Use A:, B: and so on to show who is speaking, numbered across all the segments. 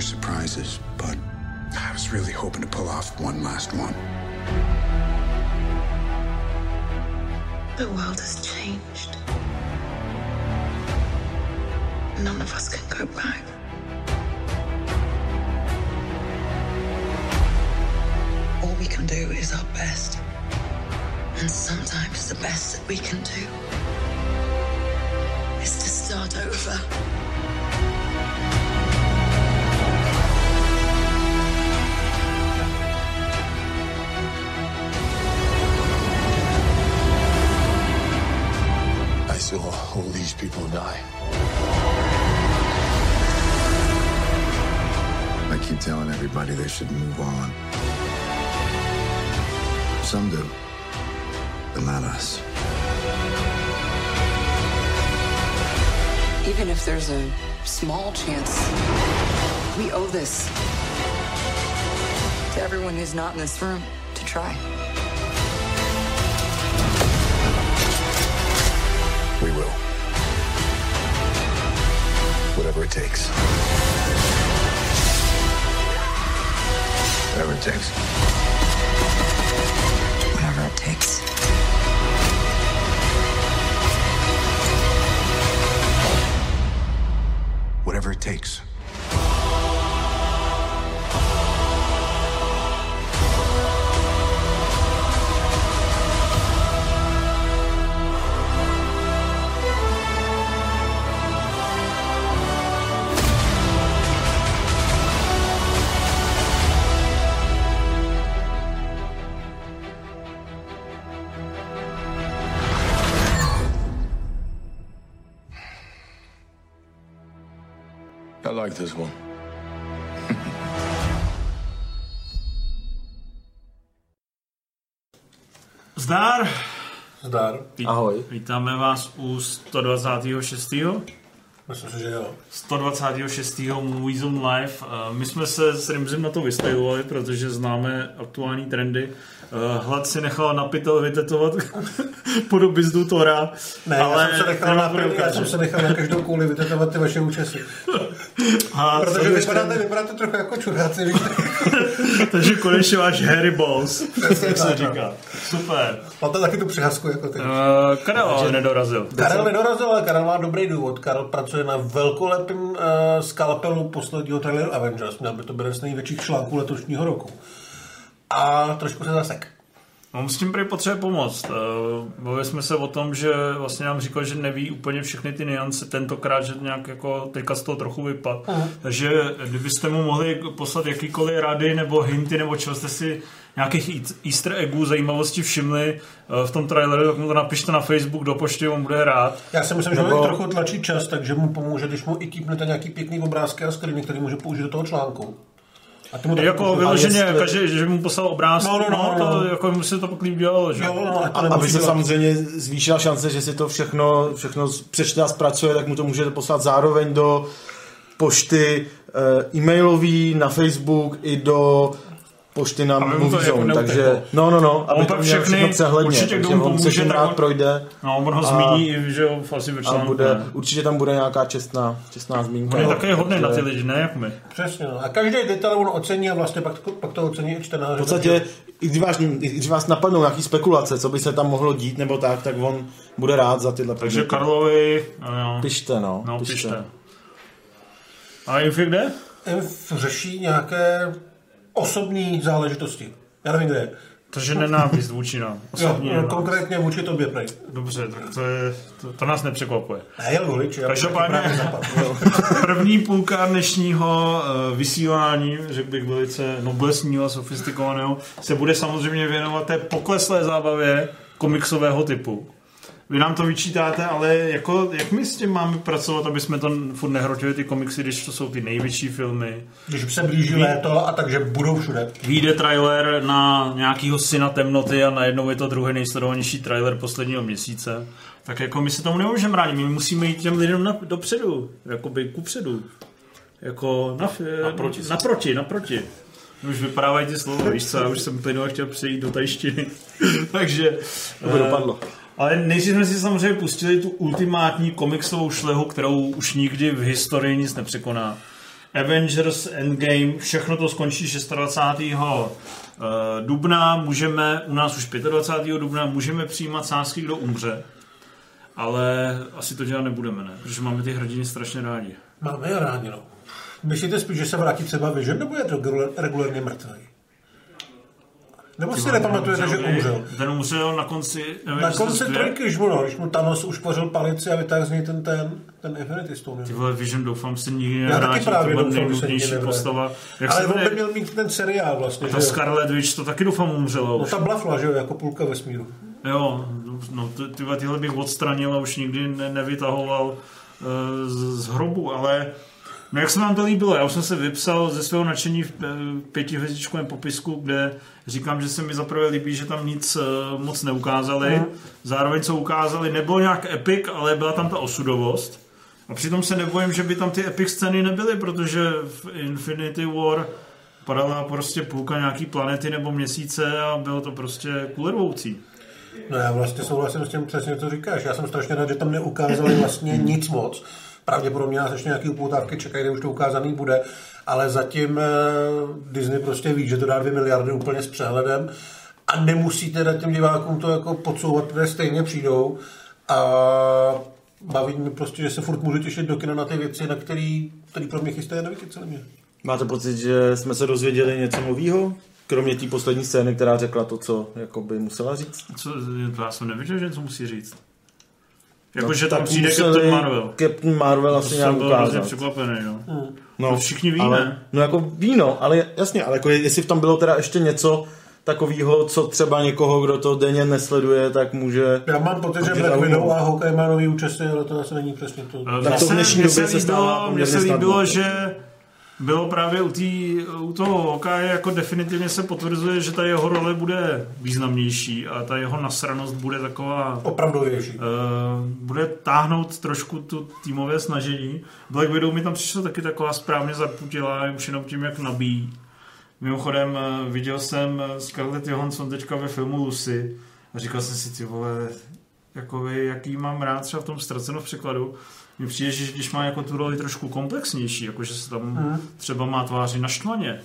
A: more surprises, but I was really hoping to pull off one last one.
B: The world has changed. None of us can go back. All we can do is our best. And sometimes the best that we can do is to start over.
C: All these people die.
A: I keep telling everybody they should move on. Some do, but not us.
D: Even if there's a small chance, we owe this to everyone who's not in this room to try.
C: We will. Whatever it takes.
A: Whatever it takes.
C: This one.
E: Zdár!
F: Zdar.
E: Vít-
G: Ahoj.
E: Vítáme vás u 126.
F: Myslím si, že jo.
E: 126. Movie Zone Live. Eh, My jsme se s Rimzem na to vystavovali, protože známe aktuální trendy. Eh, Hlad si nechal na pytel vytetovat podobizdu Tora.
F: Ne,
E: ale
F: já jsem se nechal na, já jsem se nechal na každou kouli vytetovat ty vaše účesy.
E: A
F: Protože
E: co-
F: vypadáte, vypadáte trochu jako čuráci, víš?
E: Takže konečně máš Harry Balls, jak se
F: no.
E: říká. Super.
F: Máte taky tu přihazku jako ty.
E: Uh, Karel ale nedorazil.
F: Karel nedorazil, ale Karel má dobrý důvod. Karel pracuje na velkolepém uh, skalpelu posledního traileru Avengers. Měl by to být jeden z největších článků letošního roku. A trošku se zasek.
E: On s tím prý potřebuje pomoct. Eh, Bavili jsme se o tom, že vlastně nám říkal, že neví úplně všechny ty niance tentokrát, že nějak jako teďka z toho trochu vypad. Takže kdybyste mu mohli poslat jakýkoliv rady nebo hinty nebo čeho jste si nějakých easter eggů, zajímavosti všimli eh, v tom traileru, tak mu to napište na Facebook do pošty, on bude rád.
F: Já si myslím, že
G: Nebo-
F: trochu tlačí čas, takže mu pomůže, když mu i típnete nějaký pěkný obrázky a screeny, který může použít do toho článku. A ty mu taky
E: Jako vyloženě, každý, že mu poslal obrázky,
F: No, no, no,
E: to,
F: no.
E: jako mu se to pak dělalo, že?
F: Jo, no, ať to
G: Aby se
F: dělat.
G: samozřejmě zvýšila šance, že si to všechno, všechno přečte a zpracuje, tak mu to můžete poslat zároveň do pošty e, e-mailový, na Facebook i do pošty
E: to
G: Movie
E: jako
G: Zone,
E: neuteklo.
G: takže no, no, no, aby
E: On
G: to
E: všechny-
G: všechno přehledně,
E: určitě, kdo
G: takže
E: mu
G: on se
E: pomůže, tak
G: rád
E: on-
G: projde
E: No, on ho
G: A-
E: zmíní, že jo, asi ve
G: a
E: článku.
G: bude, určitě tam bude nějaká čestná, čestná zmínka.
E: On je také hodný na ty lidi, ne jak my.
F: Přesně, no. A každý detail on ocení a vlastně pak, pak to ocení i čtenář.
G: V podstatě, i když vás, i když vás napadnou nějaký spekulace, co by se tam mohlo dít nebo tak, tak on bude rád za tyhle
E: Takže
G: podněty.
E: Karlovi, no, jo.
G: Pište, no.
E: no pište. A Infi kde?
F: Inf řeší nějaké osobní záležitosti. Já nevím, kde je.
E: Takže nenávist vůči nám.
F: Jo,
E: Osobní
F: no,
E: nenávist.
F: konkrétně vůči tobě, prej.
E: Dobře, tak to, je, to, to nás nepřekvapuje.
F: Ne, je Lulič, já
E: Každopádně-.
F: Jo.
E: První půlka dnešního eh, vysílání, řekl bych velice noblesního a sofistikovaného, se bude samozřejmě věnovat té pokleslé zábavě komiksového typu. Vy nám to vyčítáte, ale jako, jak my s tím máme pracovat, aby jsme to furt nehrotili ty komiksy, když to jsou ty největší filmy.
F: Když se blíží léto a takže budou všude.
E: Vyjde trailer na nějakýho syna temnoty a najednou je to druhý nejsledovanější trailer posledního měsíce. Tak jako my se tomu nemůžeme bránit, my musíme jít těm lidem na, dopředu, jakoby kupředu. jako na, naproti, naproti, naproti. Už vypadávají ty slova, víš co, já už jsem plynule chtěl přejít do tajštiny. Takže...
G: To by
E: eh,
G: dopadlo.
E: Ale nejdřív jsme si samozřejmě pustili tu ultimátní komiksovou šlehu, kterou už nikdy v historii nic nepřekoná. Avengers Endgame, všechno to skončí 26. eh, dubna, můžeme, u nás už 25. dubna, můžeme přijímat sázky, kdo umře. Ale asi to dělat nebudeme, ne? Protože máme ty hrdiny strašně rádi.
F: Máme je rádi, no. Myslíte spíš, že se vrátí třeba Vision, nebo je to regulérně mrtvý? Nebo si nepamatujete, že umřel?
E: Ten umřel na konci... Nevím,
F: Na
E: to
F: konci trojky, když mu, no, když mu Thanos ušpořil palici a vytáhl z něj ten, ten, ten Infinity Stone.
E: Ty vole, Vision doufám se nikdy
F: Já taky
E: nevrátí, to
F: právě
E: byl
F: doufám, že se nevrátí.
E: postava. Jak
F: Ale on by měl mít ten seriál vlastně,
E: Ta
F: že jo?
E: Scarlet Witch, to taky doufám umřela
F: No ta blafla, že jo, jako půlka vesmíru.
E: Jo, no ty, tyhle, bych odstranil a už nikdy ne, nevytahoval uh, z, z hrobu, ale no jak se vám to líbilo, já už jsem se vypsal ze svého nadšení v eh, pětihvězdičkovém popisku, kde říkám, že se mi zaprvé líbí, že tam nic uh, moc neukázali, zároveň co ukázali, nebylo nějak epic, ale byla tam ta osudovost. A přitom se nebojím, že by tam ty epic scény nebyly, protože v Infinity War padala prostě půlka nějaký planety nebo měsíce a bylo to prostě kulervoucí.
F: No já vlastně souhlasím s tím přesně, co říkáš. Já jsem strašně rád, že tam neukázali vlastně nic moc. Pravděpodobně nás ještě nějaké upoutávky čekají, kde už to ukázaný bude, ale zatím eh, Disney prostě ví, že to dá 2 miliardy úplně s přehledem a nemusí teda těm divákům to jako podsouvat, protože stejně přijdou a baví mě prostě, že se furt můžu těšit do kina na ty věci, na který, který pro mě chystají novinky celé mě.
G: Máte pocit, že jsme se dozvěděli něco nového? Kromě té poslední scény, která řekla to, co jako by musela říct.
E: Co, já jsem nevěděl, že něco musí říct. Jako,
G: No,
E: že tam
G: tak
E: přijde Captain Marvel.
G: Captain Marvel
E: To
G: asi
E: jsem
G: nějak
E: byl hrozně
G: ukázat.
E: překvapený, no.
G: No,
E: To všichni ví,
G: ale? No jako víno, ale jasně, ale jako jestli v tom bylo teda ještě něco takového, co třeba někoho, kdo to denně nesleduje, tak může...
F: Já mám pocit, že Black. Widow a Hawkeye má nový účastní, ale to asi není přesně to.
E: Eh,
G: Tak to v
E: se-
G: dnešní době
E: se
G: stává
E: mně se líbilo, že bylo právě u, tý, u toho Hawkeye jako definitivně se potvrzuje, že ta jeho role bude významnější a ta jeho nasranost bude taková
F: Opravdovější.
E: Uh, bude táhnout trošku tu týmové snažení. Black Widow mi tam přišla taky taková správně zarputilá, už jenom tím, jak nabíjí. Mimochodem, eh, viděl jsem eh, Scarlett Johansson teďka ve filmu Lucy a říkal jsem si, ty vole, jakoby, jaký mám rád třeba v tom ztraceno v překladu. Mně přijde, že když má jako tu roli trošku komplexnější, jakože se tam třeba má tváři naštvaně,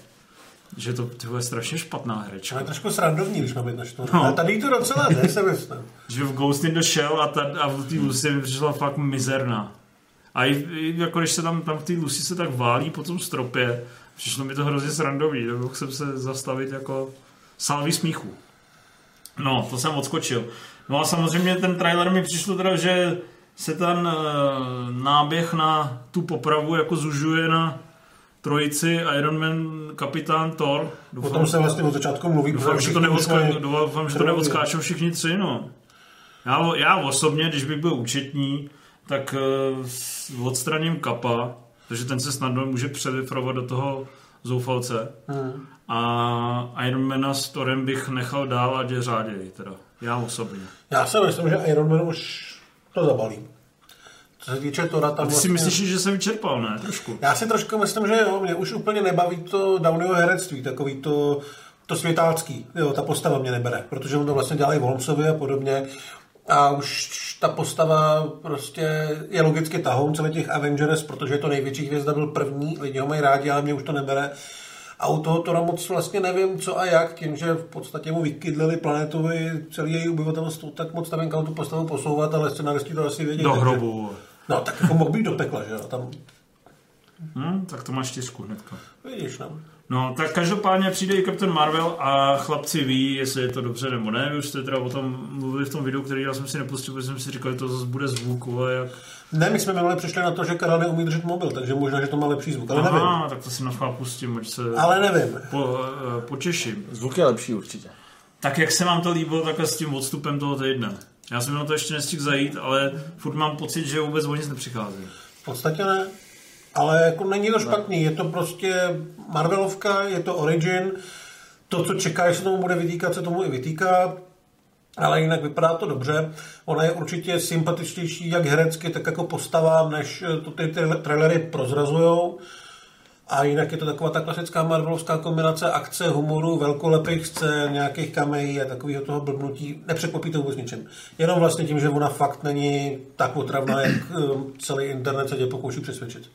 E: že to je strašně špatná herečka.
F: Ale je trošku srandovní, když mám být naštvaný.
E: No.
F: Ale tady to docela, ne, se myslím.
E: že v Ghost in the Shell a, ta, a v té Lucy mi přišla fakt mizerná. A i, i jako když se tam, tam v té Lucy se tak válí po tom stropě, přišlo mi to hrozně srandový, nemohl jsem se zastavit jako salvy smíchu. No, to jsem odskočil. No a samozřejmě ten trailer mi přišlo teda, že se ten uh, náběh na tu popravu jako zužuje na trojici Iron Man, Kapitán Thor.
F: O tom se vlastně od začátku mluví.
E: Doufám, že to, neodská... doufám, že to neodskáčou všichni tři, no. Já, já osobně, když bych byl účetní, tak uh, odstraním kapa, protože ten se snadno může přelifrovat do toho zoufalce.
F: Hmm.
E: A Ironmana s Torem bych nechal dál, je řáději, teda. Já osobně.
F: Já si myslím, že Iron Man už to zabalí. Co se týče Tora, tam
E: A ty si
F: vlastně...
E: myslíš, že se vyčerpal, ne? Trošku.
F: Já si trošku myslím, že jo, mě už úplně nebaví to Downeyho herectví, takový to, to světácký. Jo, ta postava mě nebere, protože on to vlastně dělají Holmesovi a podobně. A už ta postava prostě je logicky tahoun celých těch Avengers, protože je to největší hvězda, byl první, lidi ho mají rádi, ale mě už to nebere. A u toho Tora moc vlastně nevím, co a jak, tím, že v podstatě mu vykydlili planetu i celý její obyvatelstvo, tak moc nevím, kam tu postavu posouvat, ale scenaristi to asi vědí.
E: Do
F: takže-
E: hrobu.
F: No, tak jako mohl být do pekla, že jo, tam
E: Hm, tak to máš čtyřku hnedka.
F: vidíš, no.
E: No, tak každopádně přijde i Captain Marvel a chlapci ví, jestli je to dobře nebo ne. Vy už jste teda o tom mluvili v tom videu, který já jsem si nepustil, protože jsem si říkal, že to zase bude zvuk, ale jak...
F: Ne, my jsme minule přišli na to, že Karel neumí držet mobil, takže možná, že to má lepší zvuk, ale nevím.
E: Aha, tak to si na chvíli pustím, ať se
F: Ale nevím.
E: po, eh, potěším.
G: Zvuk je lepší určitě.
E: Tak jak se vám to líbilo, takhle s tím odstupem toho týdne? Já jsem na to ještě nestihl zajít, ale furt mám pocit, že vůbec o nic nepřichází.
F: V podstatě ne. Ale jako není to špatný, je to prostě Marvelovka, je to Origin, to, co čeká, že se tomu bude vytýkat, se tomu i vytýká, ale jinak vypadá to dobře. Ona je určitě sympatičtější jak herecky, tak jako postava, než to ty, trailery prozrazujou. A jinak je to taková ta klasická Marvelovská kombinace akce, humoru, velkolepých scén, nějakých kamejí a takového toho blbnutí. Nepřekvapí to vůbec ničem. Jenom vlastně tím, že ona fakt není tak otravná, jak um, celý internet se tě pokouší přesvědčit.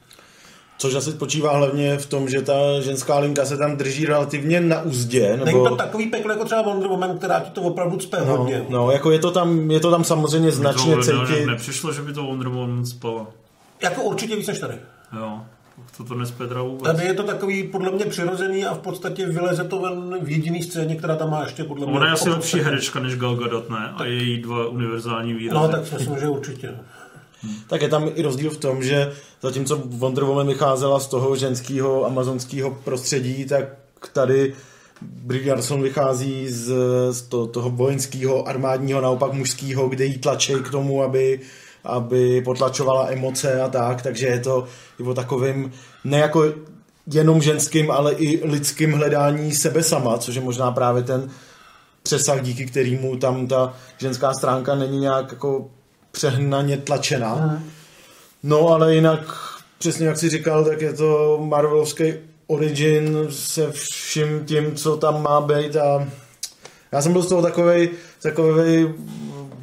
G: Což asi spočívá hlavně v tom, že ta ženská linka se tam drží relativně na úzdě. Nebo...
F: Není to takový peklo jako třeba Wonder Woman, která ti to opravdu cpe
G: no,
F: hodně.
G: no, jako je to tam, je to tam samozřejmě značně
E: to,
G: cítit.
E: Nepřišlo, že by to Wonder Woman spala.
F: Jako určitě víc než tady.
E: Jo, to to nespědra vůbec.
F: Tady je to takový podle mě přirozený a v podstatě vyleze to ven v jediný scéně, která tam má ještě podle mě.
E: Ona je asi lepší herečka než Gal Gadot, ne? A její dva univerzální výrazy.
F: No, tak si myslím, že určitě.
G: Tak je tam i rozdíl v tom, že zatímco Wonder Woman vycházela z toho ženského amazonského prostředí, tak tady Brie Larson vychází z, z to, toho vojenského, armádního, naopak mužského, kde jí tlačí k tomu, aby, aby potlačovala emoce a tak, takže je to i o takovým, ne jako jenom ženským, ale i lidským hledání sebe sama, což je možná právě ten přesah, díky kterému tam ta ženská stránka není nějak jako přehnaně tlačená. No, ale jinak, přesně jak jsi říkal, tak je to Marvelovský origin se vším tím, co tam má být a já jsem byl z toho takovej, takovej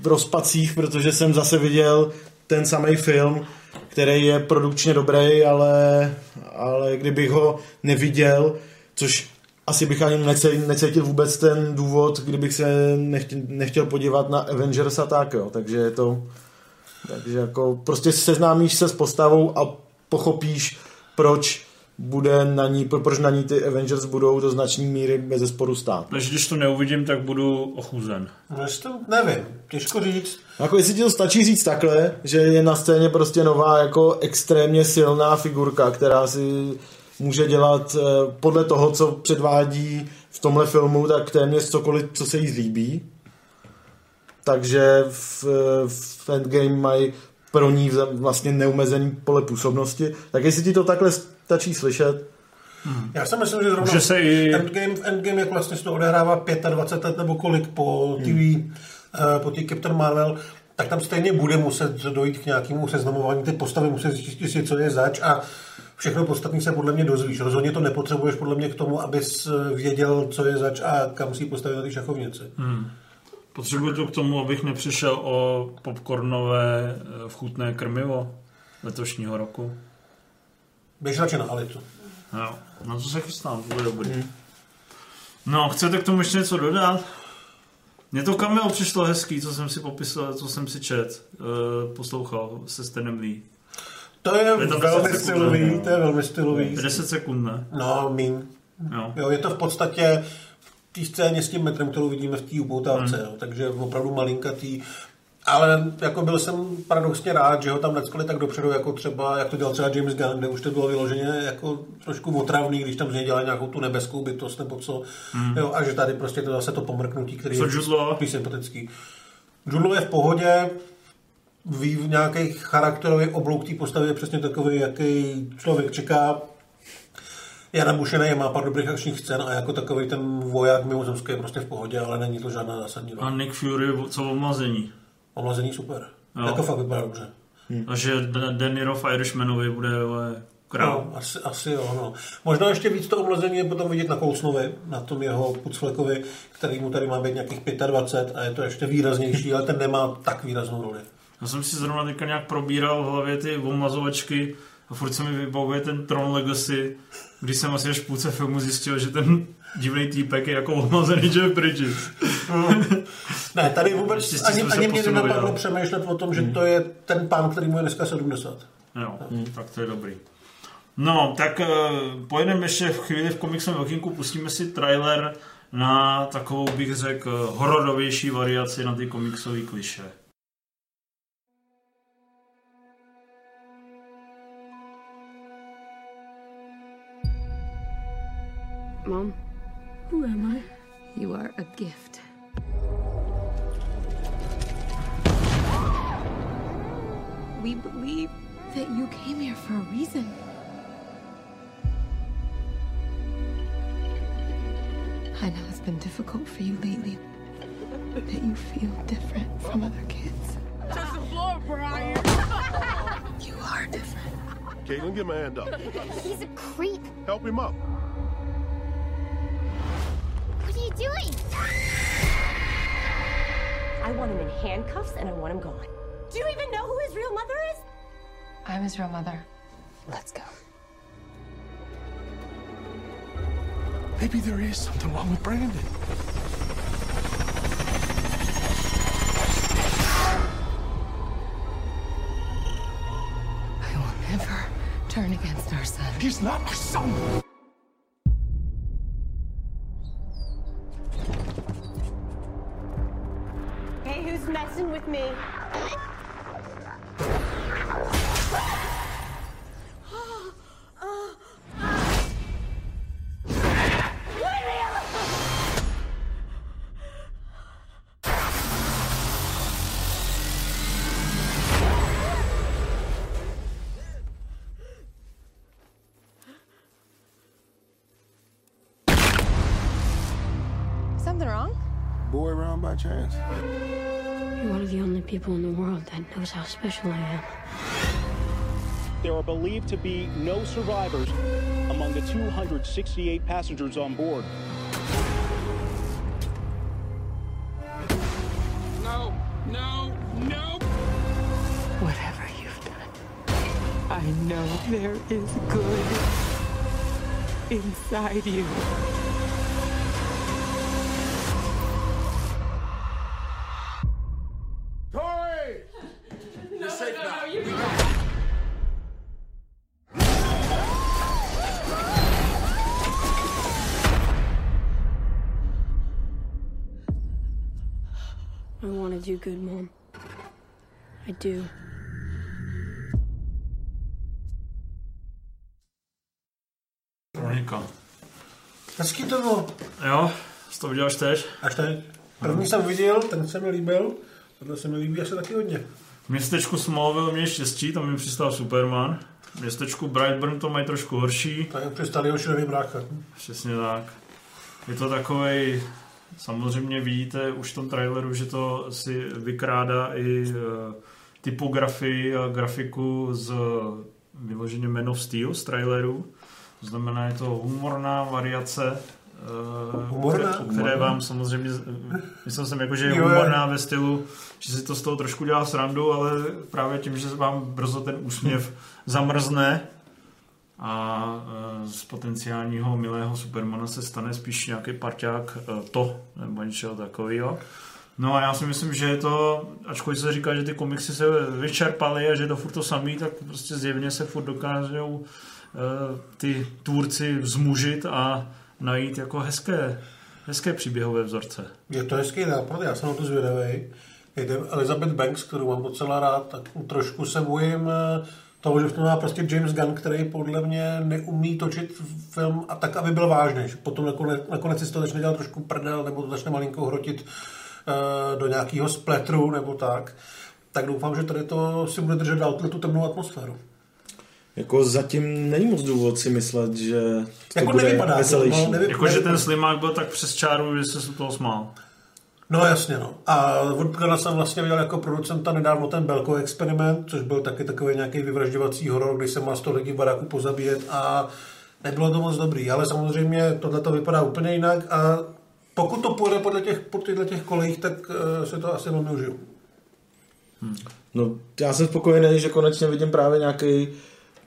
G: v rozpacích, protože jsem zase viděl ten samý film, který je produkčně dobrý, ale, ale kdybych ho neviděl, což asi bych ani necítil, vůbec ten důvod, kdybych se nechtěl, nechtěl podívat na Avengers a tak, jo. Takže je to... Takže jako prostě seznámíš se s postavou a pochopíš, proč bude na ní, proč na ní ty Avengers budou do značné míry bez zesporu stát.
E: Takže když to neuvidím, tak budu ochuzen.
F: No, jestli to nevím, těžko říct.
G: Jako jestli ti to stačí říct takhle, že je na scéně prostě nová jako extrémně silná figurka, která si může dělat eh, podle toho, co předvádí v tomhle filmu, tak téměř cokoliv, co se jí zlíbí. Takže v, v Endgame mají pro ní vlastně neumezený pole působnosti. Tak jestli ti to takhle stačí slyšet,
F: Já si myslím, že zrovna
E: Může se i-
F: Endgame, v Endgame, jak vlastně se to odehrává 25 let nebo kolik po TV, eh, po té Captain Marvel, tak tam stejně bude muset dojít k nějakému seznamování ty postavy, muset zjistit si, co je zač a všechno podstatné se podle mě dozvíš. Rozhodně to nepotřebuješ podle mě k tomu, abys eh, věděl, co je zač a kam si postavit na té šachovnici.
E: Potřebuji to k tomu, abych nepřišel o popcornové eh, vchutné krmivo letošního roku.
F: Běž radši na Alitu.
E: Jo, na to se chystám, to bude dobrý. No, chcete k tomu ještě něco dodat? Mně to cameo přišlo hezký, co jsem si popisoval, co jsem si čet, uh, poslouchal se Stanem Lee.
F: To je,
E: Je to
F: velmi
E: 10 sekund,
F: stylový,
E: no.
F: to je velmi stylový.
E: 10 sekund, ne?
F: No, míň.
E: Jo.
F: Jo, je to v podstatě v té scéně s tím metrem, kterou vidíme v té upoutávce, jo, takže opravdu malinkatý. Ale jako byl jsem paradoxně rád, že ho tam neckali tak dopředu, jako třeba, jak to dělal třeba James Gunn, kde už to bylo vyloženě jako trošku otravný, když tam z něj dělali nějakou tu nebeskou bytost nebo co. Jo, a že tady prostě to zase to pomrknutí, který.
E: Co
F: sympatický. Jude Law je v pohodě, v nějakých charakterových oblouk té postavy je přesně takový, jaký člověk čeká. Jana Bušenej má pár dobrých akčních scén a jako takový ten voják mimozemský je prostě v pohodě, ale není to žádná zásadní
E: A. Nick Fury, co o omlazení.
F: Omlazení super.
E: Jo.
F: Jako fakt vypadá dobře.
E: A že De Niro v Irishmanovi bude král.
F: No, asi, asi jo, no. Možná ještě víc to omlazení je potom vidět na Kousnovi, na tom jeho Pucflekovi, který mu tady má být nějakých 25 a je to ještě výraznější, ale ten nemá tak výraznou roli.
E: Já jsem si zrovna teďka nějak probíral v hlavě ty omazovačky a furt se mi vybavuje ten Tron Legacy, když jsem asi až v půlce filmu zjistil, že ten divný týpek je jako omazený Jeff Bridges.
F: Ne, tady vůbec
E: Naštěstí
F: ani, ani mě nenapadlo přemýšlet o tom, že to je ten pán, který mu je dneska 70.
E: Jo, tak to je dobrý. No, tak uh, pojedeme ještě v chvíli v komiksovém okýnku, pustíme si trailer na takovou, bych řekl, hororovější variaci na ty komiksové kliše.
H: Mom? Who am I? You are a gift. We believe that you came here for a reason. I know it's been difficult for you lately, that you feel different from other kids.
I: Just the floor, Brian.
H: You are different.
I: Caitlin, get my hand up.
J: He's a creep.
I: Help him up.
J: Doing?
K: I want him in handcuffs and I want him gone. Do you even know who his real mother is?
H: I'm his real mother.
K: Let's go.
I: Maybe there is something wrong with Brandon.
H: I will never turn against our son.
I: He's not my son. Chance?
L: You're one of the only people in the world that knows how special I am.
M: There are believed to be no survivors among the 268 passengers on board.
N: No, no, no!
H: Whatever you've done, I know there is good inside you.
L: Do good, Mom. I do.
E: Kronika.
F: Hezký to bylo.
E: Jo, jsi to viděl až teď?
F: Až teď. První jsem viděl, ten se mi líbil. Tohle se mi líbí asi taky hodně.
E: V městečku Smallville mě štěstí, tam mi přistál Superman. V městečku Brightburn to mají trošku horší.
F: Tak jak přistál jeho šilivý brácha.
E: Přesně tak. Je to takovej, samozřejmě vidíte už v tom traileru, že to si vykrádá i eh, typografii a grafiku z vyloženě Man of Steel z traileru. To znamená, je to humorná variace, eh,
F: Humorná?
E: které, které vám samozřejmě, myslel jsem jako, že je humorná ve stylu, že si to z toho trošku dělá srandu, ale právě tím, že vám brzo ten úsměv zamrzne a eh, z potenciálního milého Supermana se stane spíš nějaký parťák eh, to, nebo něčeho takového. No a já si myslím, že je to, ačkoliv se říká, že ty komiksy se vyčerpaly a že to furt to samý, tak prostě zjevně se furt dokážou eh, ty tvůrci vzmužit a najít jako hezké, hezké příběhové vzorce.
F: Je to hezký nápad, já jsem na to zvědavý. Elizabeth Banks, kterou mám docela rád, tak trošku se bojím toho, že v tom má prostě James Gunn, který podle mě neumí točit film a tak, aby byl vážný. Že potom nakonec, nakonec si toho začne dělat trošku prdel, nebo to začne malinko hrotit eh, do nějakého spletru, nebo tak. Tak doufám, že tady to si bude držet dál tu temnou atmosféru.
G: Jako zatím není moc důvod si myslet, že to
F: Jako
G: bude
F: nevypadá to,
G: veselější.
F: no, nevy-
E: Jakože ten slimák byl tak přes čáru, že se z toho smál.
F: No jasně, no. A od Gunna jsem vlastně viděl jako producenta nedávno ten Belko experiment, což byl taky takový nějaký vyvražďovací horor, kdy se má 100 lidí v baráku pozabíjet a nebylo to moc dobrý, ale samozřejmě tohle to vypadá úplně jinak a pokud to půjde podle těch, po těchto těch kolejích, tak uh, si to asi velmi užiju.
G: No, já jsem spokojený, že konečně vidím právě nějaký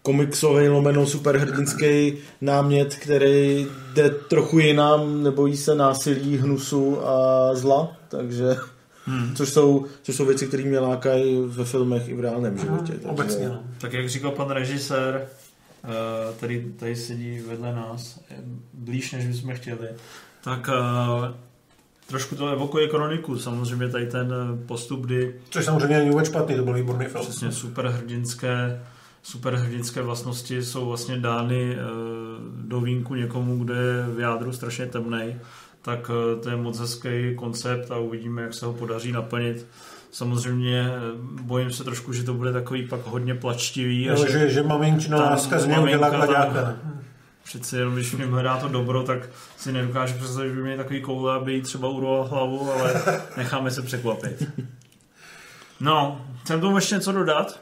G: komiksový lomeno superhrdinský námět, který jde trochu jinam, nebojí se násilí, hnusu a zla, takže
E: Hmm.
G: což, jsou, což jsou věci, které mě lákají ve filmech i v reálném životě. Takže,
F: Obecně, no.
E: Tak jak říkal pan režisér, eh, který tady sedí vedle nás, eh, blíž než bychom chtěli, tak eh, trošku to evokuje kroniku. Samozřejmě tady ten postup, kdy
F: Což samozřejmě není vůbec špatný, to byl výborný film.
E: přesně superhrdinské superhrdinské vlastnosti jsou vlastně dány eh, do vínku někomu, kdo je v jádru strašně temnej, tak eh, to je moc hezký koncept a uvidíme, jak se ho podaří naplnit. Samozřejmě eh, bojím se trošku, že to bude takový pak hodně plačtivý. a
F: Jo, že, že maminčina láska z něho dělá kladáka.
E: Přece jenom, když něm hledá to dobro, tak si nedokážu představit, že by měl takový koule, aby jí třeba urval hlavu, ale necháme se překvapit. No, chcem tomu ještě něco dodat?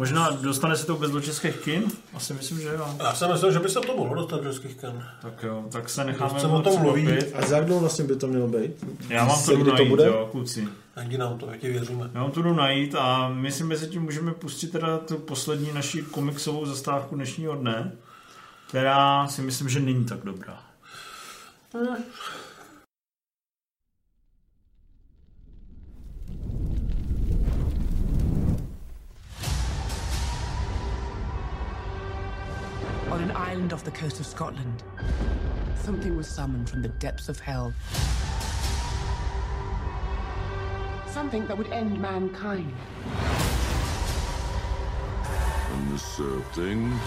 E: Možná dostane se to vůbec do českých kin? Asi myslím, že jo.
F: Já jsem myslel, že by se to mohlo dostat do českých kin.
E: Tak jo, tak se necháme
F: o tom
E: překvapit.
G: A za jak dlouho vlastně by to mělo být?
E: Já mám to jdu
G: to
E: najít,
G: bude?
E: jo, kluci.
F: Ani nám to, já ti věříme.
E: Já vám to jdu najít a my si mezi tím můžeme pustit teda tu poslední naši komiksovou zastávku dnešního dne, která si myslím, že není tak dobrá.
O: On an island off the coast of Scotland, something was summoned from the depths of hell. Something that would end mankind.
I: And this uh, thing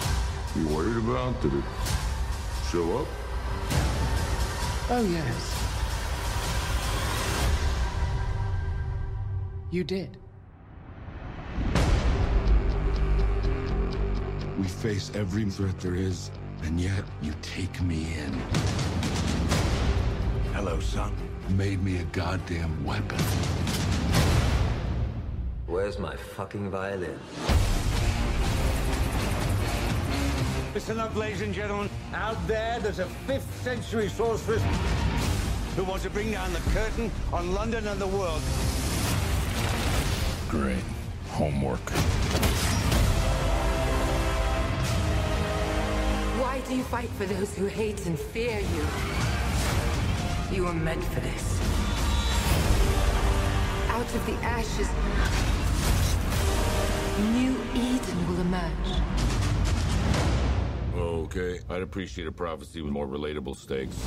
I: you worried about, did it show up?
O: Oh, yes. You did.
I: We face every threat there is, and yet you take me in. Hello, son. Made me a goddamn weapon.
P: Where's my fucking violin?
Q: Listen up, ladies and gentlemen. Out there, there's a 5th century sorceress who wants to bring down the curtain on London and the world.
C: Great. Homework.
R: Do you fight for those who hate and fear you? You were meant for this. Out of the ashes, new Eden will emerge.
I: Okay, I'd appreciate a prophecy with more relatable stakes.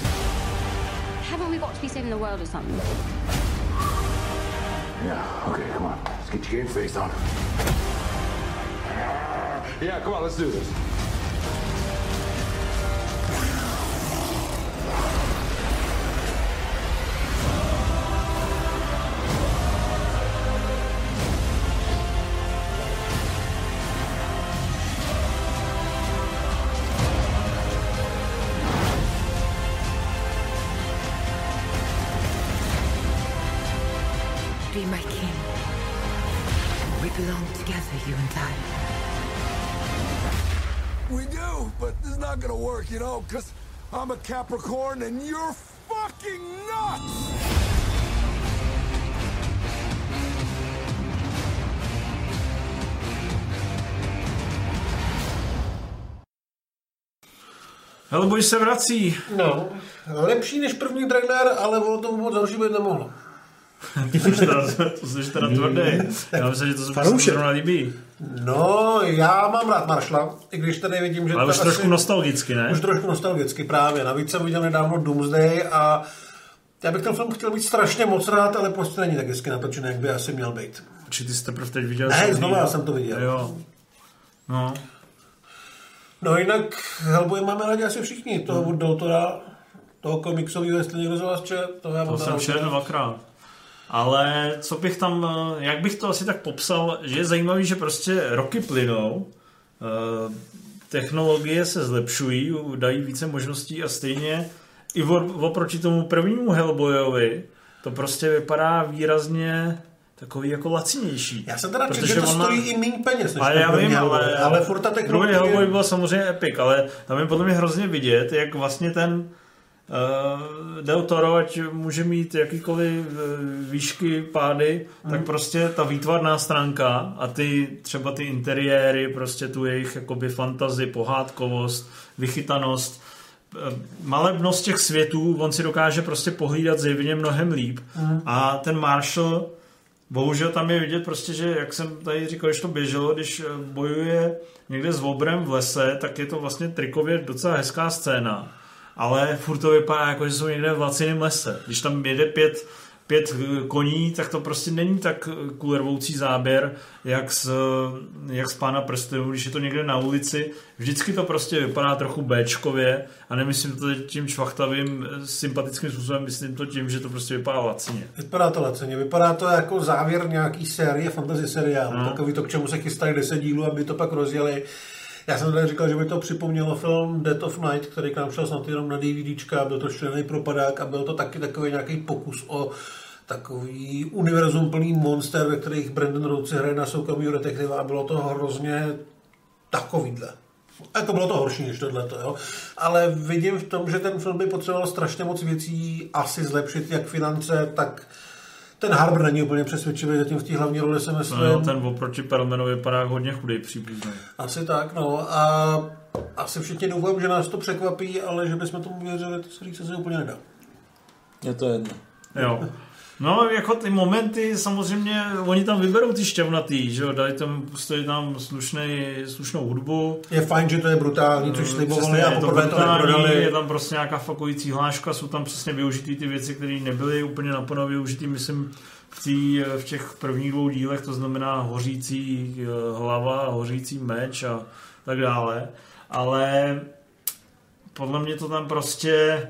J: Haven't we got to be saving the world or something?
C: Yeah, okay, come on. Let's get your game face on. Yeah, come on, let's do this.
R: We
S: do, but this is not gonna work, you know, because I'm a Capricorn and you're fucking nuts!
E: Hellboy se vrací.
F: No, lepší než první trailer, ale ono to vůbec horší být nemohlo.
E: To jsi teda, to jsi teda tvrdý. Já myslím, že to se
F: Fanoušek.
E: zrovna líbí.
F: No, já mám rád Maršla, i když tady vidím, že...
E: Ale už trošku nostalgicky, ne?
F: Už trošku nostalgicky právě. Navíc jsem viděl nedávno Doomsday a já bych ten film chtěl mít strašně moc rád, ale prostě není tak hezky natočený, jak by asi měl být.
E: Či ty jsi teprve teď viděl?
F: Ne, znovu já jsem to viděl.
E: Jo. No.
F: No jinak Hellboy máme rádi asi všichni. Toho od Doutora, toho komiksového, jestli někdo z vás čet, to já
E: To jsem četl dvakrát. Ale co bych tam, eh, jak bych to asi tak popsal, že je zajímavý, že prostě roky plynou, eh, technologie se zlepšují, dají více možností a stejně i oproti tomu prvnímu Hellboyovi to prostě vypadá výrazně takový jako lacinější.
F: Já jsem teda
E: Protože
F: že to
E: má-
F: stojí i méně peněz, než
E: ale já vím,
F: Hellboy,
E: ale,
F: ale furt ta
E: Druhý
F: technologie...
E: Hellboy byl samozřejmě epic, ale tam je podle mě hrozně vidět, jak vlastně ten Del Toro, ať může mít jakýkoliv uh, výšky, pády,
F: Mhm.
E: tak prostě ta výtvarná stránka a ty třeba ty interiéry, prostě tu jejich jakoby fantazi, pohádkovost, vychytanost, eh, malebnost těch světů, on si dokáže prostě pohlídat zjevně mnohem líp.
F: Mhm.
E: A ten Marshall, bohužel tam je vidět prostě, že jak jsem tady říkal, když to běželo, když eh, bojuje někde s obrem v lese, tak je to vlastně trikově docela hezká scéna. Ale furt to vypadá jako, že jsou někde v laciném lese. Když tam jede pět, pět eh, koní, tak to prostě není tak eh, kulervoucí záběr, jak z, eh, jak z pána prstenů, když je to někde na ulici. Vždycky to prostě vypadá trochu Bčkově a nemyslím to tím švachtavým eh, sympatickým způsobem, myslím to tím, že to prostě vypadá lacině.
F: Vypadá to laceně, vypadá to jako závěr nějaký série, fantasy seriálu,
E: No.
F: takový to, k čemu se chystají 10 dílů, aby to pak rozjeli. Já jsem tady říkal, že by to připomnělo film Death of Night, který k nám šel snad jenom na DVDčka, byl to šílený propadák a byl to taky takový nějaký pokus o takový univerzum plný monster, ve kterých Brandon Rhodes hraje na soukromýho detektiva a bylo to hrozně takovýhle. Jako bylo to horší než tohle, jo. Ale vidím v tom, že ten film by potřeboval strašně moc věcí asi zlepšit, jak finance, tak ten Harbour není úplně přesvědčivý, zatím v té hlavní roli se myslím.
E: No, ten oproti Perlmanovi vypadá hodně chudý příbuzný.
F: Asi tak, no. A asi všichni doufám, že nás to překvapí, ale že bychom tomu věřili, to se říct se úplně nedá.
G: Je to jedno.
E: Jo. No, jako ty momenty, samozřejmě, oni tam vyberou ty šťavnatý, že jo, dají tam, prostě tam slušnej, slušnou hudbu.
F: Je fajn, že to je brutální, což slibovali
E: Přesně,
F: a
E: to
F: poprvé to
E: brutální,
F: neprodali.
E: je tam prostě nějaká fakující hláška, jsou tam přesně využitý ty věci, které nebyly úplně naplno využitý, myslím, v, tý, v těch prvních dvou dílech, to znamená hořící eh, hlava, hořící meč a tak dále. Ale podle mě to tam prostě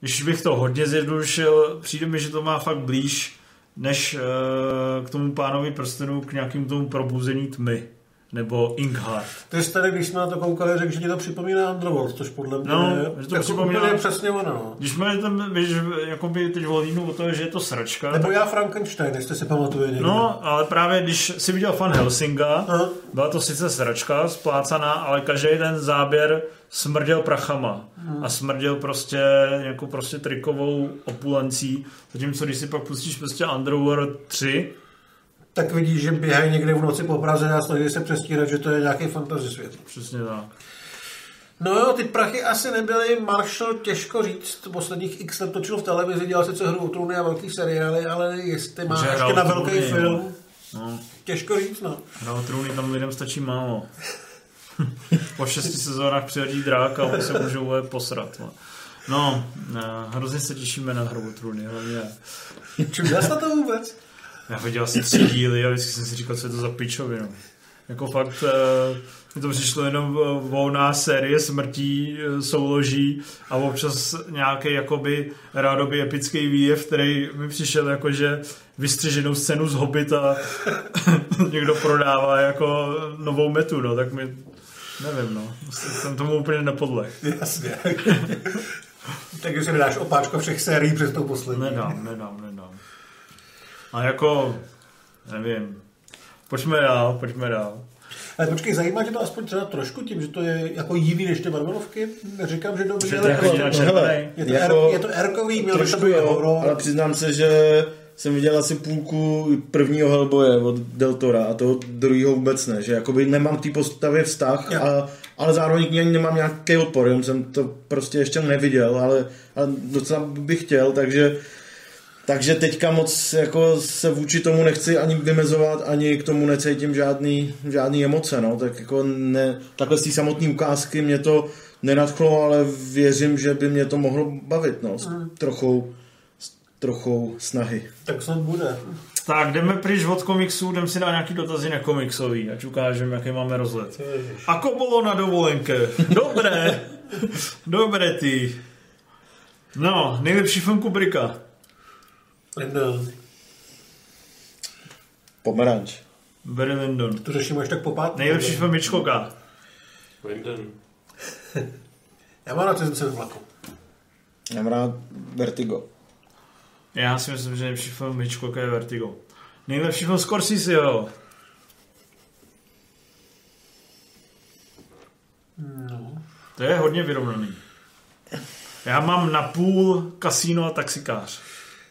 E: když bych to hodně zjednodušil, přijde mi, že to má fakt blíž než uh, k tomu pánovi prstenu, k nějakému tomu probuzení tmy. Nebo Inkheart.
F: Ty jsi tady, když jsme na to koukali, řekl, že ti to připomíná Underworld, což podle mě
E: No,
F: je
E: že to
F: jako
E: připomíná...
F: úplně přesně ono. no.
E: Když jsme tam, víš, jakoby teď volínu o to, že je to sračka.
F: Nebo
E: tak-
F: já Frankenstein, jestli si pamatuje někdo.
E: No, ale právě když si viděl fan Helsinga, byla to sice sračka splácaná, ale každý ten záběr smrděl prachama.
F: Hmm.
E: A smrděl prostě jako prostě trikovou opulencí. Zatímco když si pak pustíš prostě Underworld 3,
F: Tak vidíš, že běhají někde v noci po Praze a snaží se přestírat, že to je nějaký fantasy svět.
E: přesně tak.
F: No jo, ty prachy asi nebyly, Marshall těžko říct, posledních x let točil v televizi, dělal sice hru o trůny a velký seriály, ale jestli má
E: Že
F: ještě na
E: trůny,
F: velký
E: no.
F: film,
E: No.
F: těžko říct, no.
E: Hrál trůny tam lidem stačí málo. po šesti sezónách přihodí drák a oni se můžou posrat. No, no hrozně se těšíme na hru o trůny, hlavně.
F: Na to vůbec?
E: Já viděl asi tři díly a vždycky jsem si říkal, co je to za pičovinu. Jako fakt, eh, mi to přišlo jenom eh, volná série smrtí, eh, souloží a občas nějaký jakoby rádoby epický výjev, který mi přišel jako, že vystřiženou scénu z Hobbita někdo prodává jako novou metu, no, tak mi nevím, no. Jsem tomu úplně nepodlech.
F: Jasně. Takže si nedáš opáčko všech sérií přes tou poslední.
E: Nedám, nedám, nedám. A jako, nevím. Pojďme dál, pojďme dál.
F: Ale počkej, zajímá tě to aspoň třeba trošku tím, že to je jako jiný než ty Marvelovky? Neříkám, že dobře,
E: Že to
F: ale
E: je hodně
F: prostě-
E: načerpanej.
F: je to,
G: Jako-
F: je to erkový, měl by to
G: Trošku
F: být
G: jo,
F: horor.
G: ale přiznám se, že jsem viděl asi půlku prvního Hellboye od Deltora a toho druhého vůbec ne, že jakoby nemám k té postavě vztah, a, ale zároveň k ní ani nemám nějaký odpor, jenom jsem to prostě ještě neviděl, ale, ale docela bych chtěl, takže takže teďka moc jako se vůči tomu nechci ani vymezovat, ani k tomu necítím žádný, žádný emoce, no, tak jako ne, takhle z té samotné ukázky mě to nenadchlo, ale věřím, že by mě to mohlo bavit, no, s
F: Mm.
G: trochou, s trochou snahy.
F: Tak snad bude.
E: Tak, jdeme pryč od komiksů, jdeme si dát nějaký dotazy na komiksový, ať ukážeme, jaký máme rozhled. Ako bylo na dovolenke? Dobré. Dobré ty. No, nejlepší film Kubricka.
F: Lyndon.
G: Pomeranč.
E: Barry Lyndon.
F: To řešíme až tak po pátku.
E: Nejlepší film Hitchcocka.
T: Lyndon.
F: Já mám rád cizince ve vlaku.
G: Já mám rád Vertigo.
E: Já si myslím, že nejlepší film Hitchcocka je Vertigo. Nejlepší film Scorseseho.
F: No.
E: To je hodně vyrovnaný. Já mám na půl kasíno a taxikář.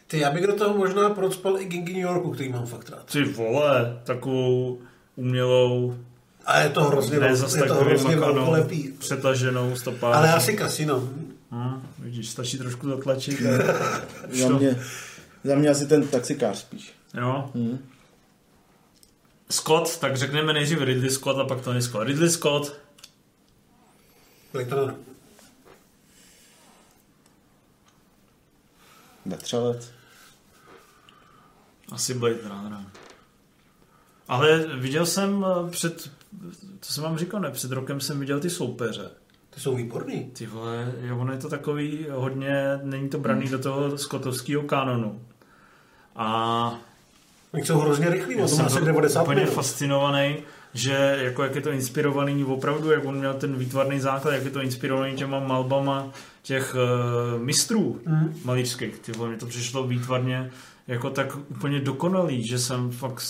F: Ty, já bych do toho možná procpal i Gingy New Yorku, který mám fakt rád.
E: Ty vole, takovou umělou
F: A je to hrozně,
E: ne zas
F: je to
E: takovou
F: hrozně velkolepý.
E: přetaženou stopář.
F: Ale asi kasino.
E: Hm, vidíš, stačí trošku zatlačit.
G: Za mě, za mě asi ten taxikář spíš.
E: Jo.
G: Hmm.
E: Scott, tak řekneme nejdřív Ridley Scott a pak Tony Scott. Ridley Scott,
F: Blade Runner.
G: Vetřelec.
E: Asi Blade Runner. Ale viděl jsem eh, před, to jsem vám říkal, ne, před rokem jsem viděl ty soupeře.
F: Ty jsou výborný.
E: Ty vole, jo, ono je to takový hodně, není to braný do toho skotovského kanonu. A
F: Oni jsou hrozně rychlí,
E: já
F: to
E: jsem
F: asi
E: byl
F: 90
E: úplně
F: minut.
E: fascinovaný, že jako jak je to inspirovaný opravdu, jak on měl ten výtvarný základ, jak je to inspirovaný těma malbama těch uh, mistrů
F: Mhm.
E: malířských. Ty vole, mi to přišlo výtvarně jako tak úplně dokonalý, že jsem fakt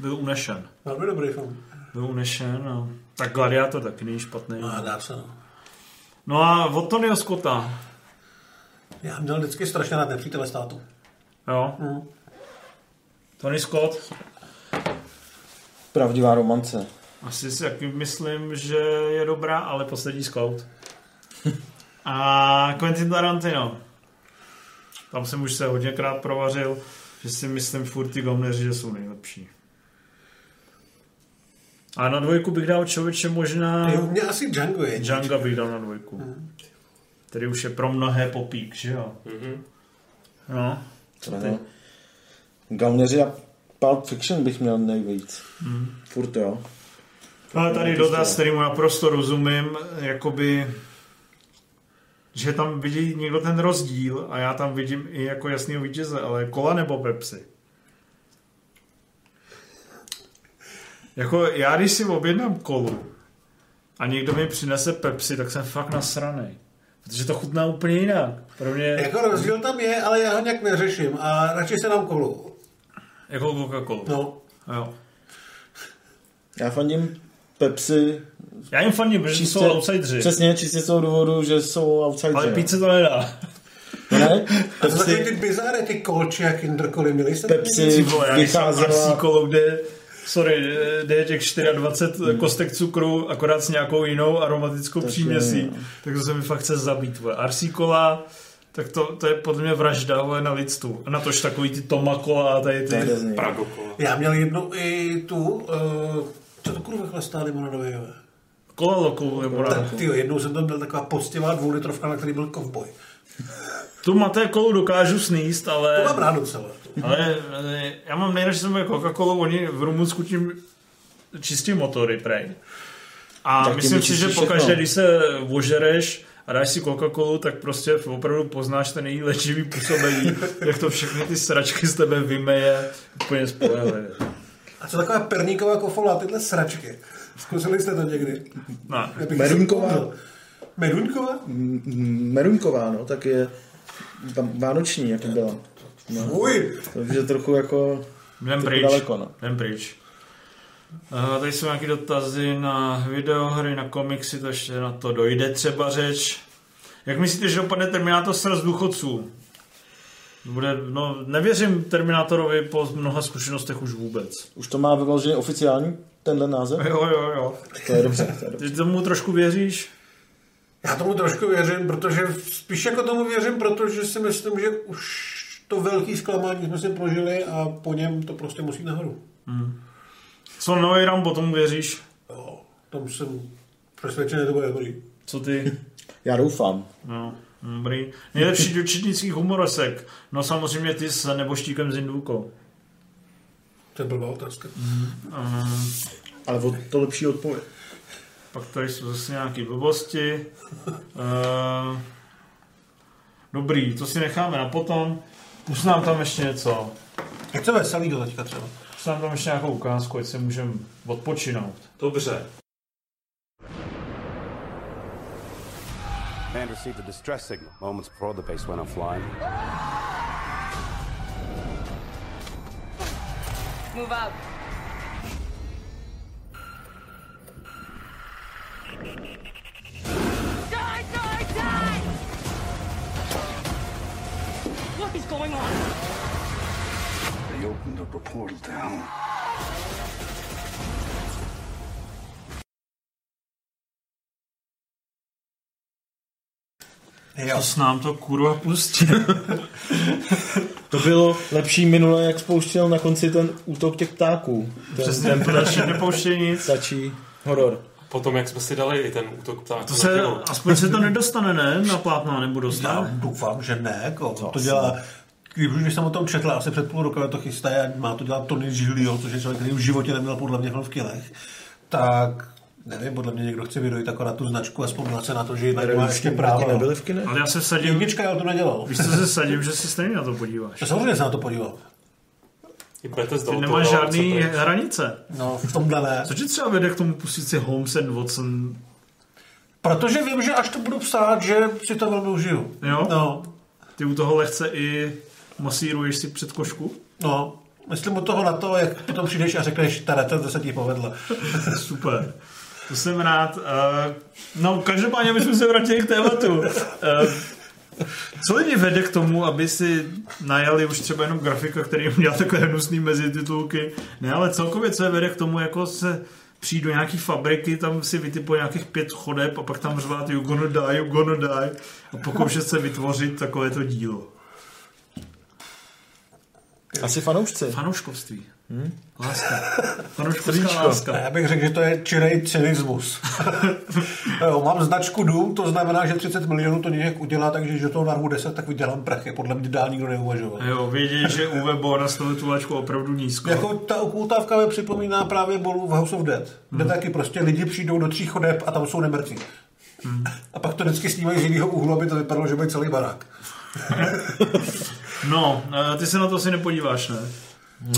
E: byl unešen.
F: Velmi dobrý film.
E: Byl unešen, no. Tak Gladiátor taky není špatný.
F: No, dá se, no.
E: No a od Tonyho Scotta.
F: Já měl vždycky strašně rád nepřítele státu.
E: Jo.
F: Mm.
E: Tony Scott.
G: Pravdivá romance.
E: Asi si taky myslím, že je dobrá, ale poslední scout. A Quentin Tarantino. Tam jsem už se hodněkrát provařil, že si myslím furt ty gomneři, že jsou nejlepší. A na dvojku bych dal člověče možná...
F: Ty, u mě asi Django je.
E: Django bych dal na dvojku. Který už je pro mnohé popík, že jo? No. Co ty?
G: Gauneři a Pulp Fiction bych měl nejvíc.
E: Hmm.
G: Furt jo.
E: Ale tady
G: No,
E: dotaz, kterýmu naprosto rozumím, jakoby, že tam vidí někdo ten rozdíl a já tam vidím i jako jasného vítěze, ale kola nebo Pepsi? Jako já, když si objednám kolu a někdo mi přinese Pepsi, tak jsem fakt nasranej. Protože to chutná úplně jinak. Pro mě...
F: Jako rozdíl tam je, ale já ho nějak neřeším a radši se dám kolu.
E: Jako Coca-Cola.
F: No.
E: Jo.
G: Já fandím Pepsi.
E: Já jim fandím, protože
G: Čistě-
E: jsou outsidři.
G: Přesně, čistě z toho důvodu, že jsou outsidři.
E: Ale
G: no.
E: pít se to nedá.
G: Ne?
F: A to takový
G: Pepsi,
F: ty bizáry, ty kolči a kinderkoly, měli jste
G: Pepsi vycházela-
E: kolo, kde sorry, jde je těch 24 kostek cukru, akorát s nějakou jinou aromatickou
G: Takže,
E: příměsí.
G: no.
E: Tak to se mi fakt chce zabít. Vole. RC kola, tak to, to je podle mě vražda vole, na lidstvu. A na tož takový ty tomakola a tady ty
C: Pragokola.
F: Já měl jednu i tu, uh, co to kurva chlastá limonadový, jo?
E: kola lokou nebo
F: Tak, tyjo, jednou jsem tam byl taková poctivá dvoulitrovka, na který byl kovboj.
E: Tu maté kolu dokážu sníst, ale...
F: To mám rád docela.
E: Ale, já mám nejradši jsem Coca-Colu, oni v Rumunsku tím čistí motory, prej. A
G: Tak
E: myslím si, že pokaždé,
G: všechno.
E: když se ožereš a dáš si Coca-Colu, tak prostě opravdu poznáš ten její léčivý působení, jak to všechny ty sračky z tebe vymeje úplně spolehlivě.
F: A co taková perníková kofola, tyhle sračky? Zkusili jste to někdy?
E: Ne.
G: Merunková?
F: Merunková?
G: Merunková, no, tak je tam vánoční, jak byla. No.
F: Uj.
G: Takže trochu jako
E: Jdem pryč.
G: daleko, no.
E: Jdem pryč. Uh, tady jsou nějaké dotazy na videohry, na komiksy, to ještě na to dojde třeba řeč. Jak myslíte, že dopadne Terminátor sraz důchodců? Bude, no, nevěřím Terminátorovi po mnoha zkušenostech už vůbec.
G: Už to má vyloženě oficiální tenhle název?
E: Jo, jo, jo.
G: To je dobře, to je dobře.
E: Ty tomu trošku věříš?
F: Já tomu trošku věřím, protože spíš jako tomu věřím, protože si myslím, že už to velký zklamání jsme si prožili a po něm to prostě musí nahoru.
E: Hmm. Co nový Rambo, tomu věříš?
F: Jo, tam jsem přesvědčený, že to bude dobrý.
E: Co ty?
G: Já doufám.
E: No, dobrý. Nejlepší dočetnických humoresek. No samozřejmě ty s neboštíkem z.
F: To je blbá otázka.
E: Um,
G: Ale o to lepší odpověď.
E: pak tady jsou zase nějaké blbosti. Uh, dobrý, to si necháme na potom. Už nám tam ještě něco.
F: Jak to veselý do teďka třeba?
E: Už nám tam ještě nějakou ukázku, ať se můžeme odpočinout.
C: Dobře.
T: Man received a distress signal moments before the base went offline.
U: Move out. Die, die, die!
N: What is going on?
A: They opened up a portal down.
E: Co s nám to kurva pustil?
G: To bylo lepší minule, jak spouštěl na konci ten útok těch ptáků. Ten,
E: Přesně, to další nepouštěj nic.
G: Stačí horor.
V: Potom, jak jsme si dali i ten útok ptáků.
E: To se, aspoň se to nedostane, ne? Na plátno, nebo
F: Já
E: dostane.
F: doufám, že ne. Jako, to,
G: asi
F: dělá, když už jsem o tom četl, asi před půl rokem to chystají a má to dělat Tony Giglio, což je člověk, který v životě neměl podle mě v kilech, tak nevím, podle mě někdo chce vydojit akorát tu značku a vzpomněl se na to, že jinak má ještě právo.
G: nebyly v kinech?
E: Ale já se sadím,
F: Jednička, já to nedělal.
E: víš co se sadím, že si stejně na to podíváš.
F: Já samozřejmě se na to podíval.
V: I Bethesda
E: Ty nemáš žádný hranice.
F: No, v tomhle ne.
E: Co ti třeba vede k tomu pustit si Holmes and Watson?
F: Protože vím, že až to budu psát, že si to velmi užiju.
E: Jo?
F: No,
E: Ty u toho lehce i masíruješ si před košku?
F: no. Myslím u toho na to, jak potom přijdeš a řekneš, tady to se ti povedlo.
E: Super. To jsem rád. Uh, no, každopádně bychom se vrátili k tématu. Uh, co lidi vede k tomu, aby si najali už třeba jenom grafika, který dělá takové hnusný mezititulky? Ne, ale celkově co je vede k tomu, jako se přijít do nějaký fabriky, tam si vytipuje nějakých pět chodeb a pak tam řvát you gonna die, you gonna die a pokoušet se vytvořit takovéto dílo.
G: Asi fanoušci.
E: Fanouškovství.
G: Hmm?
E: Láska. Fanouškovská láska.
F: Já bych řekl, že to je čirej cynismus. jo, mám značku Doom, to znamená, že 30 milionů to nějak udělá, takže že toho narvu 10, tak vydělám prachy. Podle mě dál nikdo neuvažoval.
E: Jo, vědět, že UV nastavil tu lačku opravdu nízko.
F: Jako ta okultávka mi připomíná právě bolu v House of Dead, kde
E: Hmm.
F: taky prostě lidi přijdou do tří chodeb a tam jsou nemrtví.
E: Hmm.
F: A pak to vždycky snímají z jiného úhlu, aby to vypadalo, že bude celý barák.
E: No, eh, ty se na to asi nepodíváš, ne?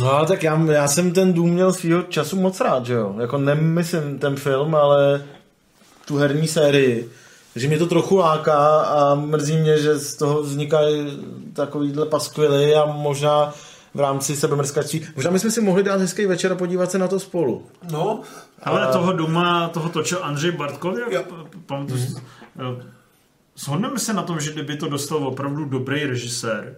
G: No, tak já, já jsem ten dům měl svýho času moc rád, že jo. Jako nemyslím ten film, ale tu herní sérii. Takže mě to trochu láká a mrzí mě, že z toho vznikají takovýhle paskvily a možná v rámci sebemrskačství. Možná bychom si mohli dát hezký večer a podívat se na to spolu.
F: No,
E: Ale
G: A-
E: toho doma, toho točil Andřej Bartkov, jak pamatuju si- jo. Shodneme se na tom, že kdyby to dostal opravdu dobrý režisér,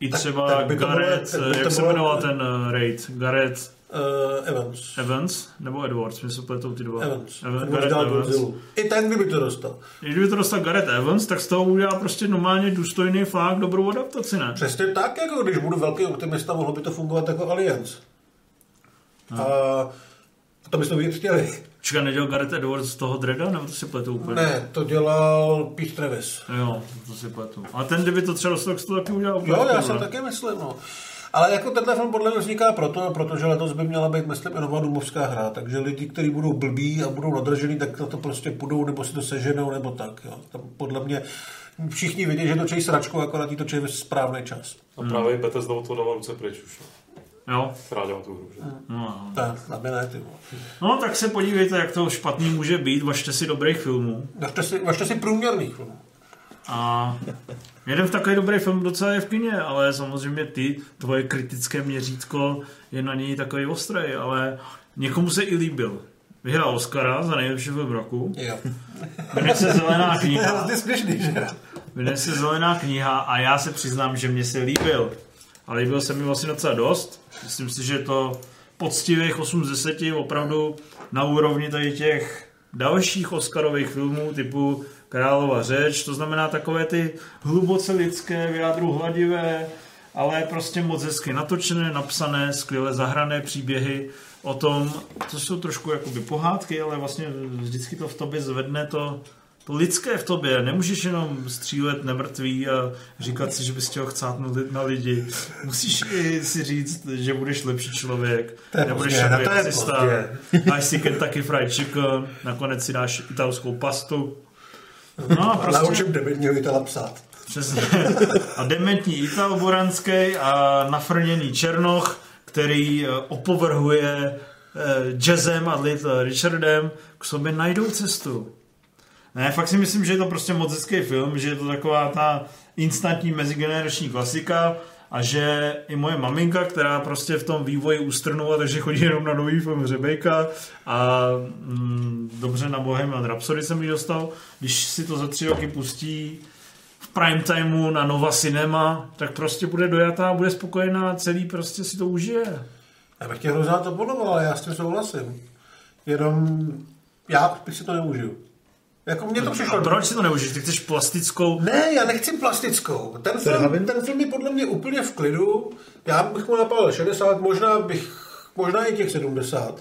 E: i třeba
F: tak by to bylo-
E: Gareth,
F: tak by
E: jak se jmenoval ten uh, raid? Gareth
F: Uh, Evans.
E: Evans nebo Edwards, mi se pletou ty dva.
F: Evans.
E: Evan,
F: Edwards
E: Gareth Evans.
F: I ten by to dostal.
E: I Kdyby to dostal Gareth Evans, tak z toho udělá prostě normálně důstojný fakt, dobrou adaptaci, ne?
F: Přesně tak, jako když budu velký optimista, mohlo by to fungovat jako Alliance.
E: No.
F: A, a to bychom vidět chtěli.
E: Čeká, nedělal Gareth Edwards z toho Dreda, nebo to si pletu úplně?
F: Ne, to dělal Pete Travis.
E: Jo, to si pletu. A ten, kdyby to třeba dostal, tak to taky udělal
F: Jo, já jsem taky myslím, no. Ale jako tenhle film podle mě vzniká proto, protože letos by měla být, myslím, i nová domovská hra, takže lidi, kteří budou blbí a budou nadržený, tak na to prostě půjdou, nebo si to seženou, nebo tak, jo. Tam podle mě všichni vidí, že točí sračku, akorát jí točí ve správný čas.
V: A právě Bethesda od toho dala ruce pryč už. no.
E: Jo.
V: Která dělá tu hru, že?
E: No,
F: Tak, na ty
E: no, tak se podívejte, jak to špatný může být, vašte si dobrých filmů.
F: Vašte si, vašte si průměrných filmů.
E: A jeden v takový dobrý film docela je v kině, ale samozřejmě ty, tvoje kritické měřítko je na něj takový ostrý, ale někomu se i líbil. Vyhrál Oscara za nejlepší film roku.
F: Jo.
E: Jmenuje se Zelená kniha. Jmenuje se Zelená kniha a já se přiznám, že mě se líbil. A líbil se mi vlastně docela dost. Myslím si, že to poctivých 8 z 10, opravdu na úrovni tady těch dalších Oscarových filmů typu Králova řeč, to znamená takové ty hluboce lidské, vyjádru hladivé, ale prostě moc hezky natočené, napsané, skvěle zahrané příběhy o tom, to jsou trošku jakoby pohádky, ale vlastně vždycky to v tobě zvedne to, to lidské v tobě. Nemůžeš jenom střílet nemrtvý a říkat si, že bys chtěl chcát na li- na lidi. Musíš i si říct, že budeš lepší člověk.
F: To
E: nebudeš
F: je
E: racista,
F: pozdě.
E: Dáš si Kentucky Fried Chicken, nakonec si dáš italskou pastu. No a prostě...
F: Naučím debilního Itala psát.
E: Přesně. A dementní Ital Boranský a nafrněný Černoch, který eh, opovrhuje eh, jazzem a Little Richardem, k sobě najdou cestu. Ne, fakt si myslím, že je to prostě moc hezký film, že je to taková ta instantní mezigenerační klasika a že i moje maminka, která prostě v tom vývoji ustrnula, takže chodí jenom na nový film Řebejka a mm, dobře na Bohemian Rhapsody jsem ji dostal, když si to za tři roky pustí v prime timeu na Nova Cinema, tak prostě bude dojatá a bude spokojená a celý prostě si to užije.
F: Já bych tě hrozná to podobal, ale já s tím souhlasím. Jenom já bych si to neužiju. Jako mně to přišlo...
E: A proč si to neužiješ? Ty chceš plastickou?
F: Ne, já nechci plastickou. Ten film, ten film je podle mě úplně v klidu. Já bych mu napálil 60, možná bych, možná i těch 70.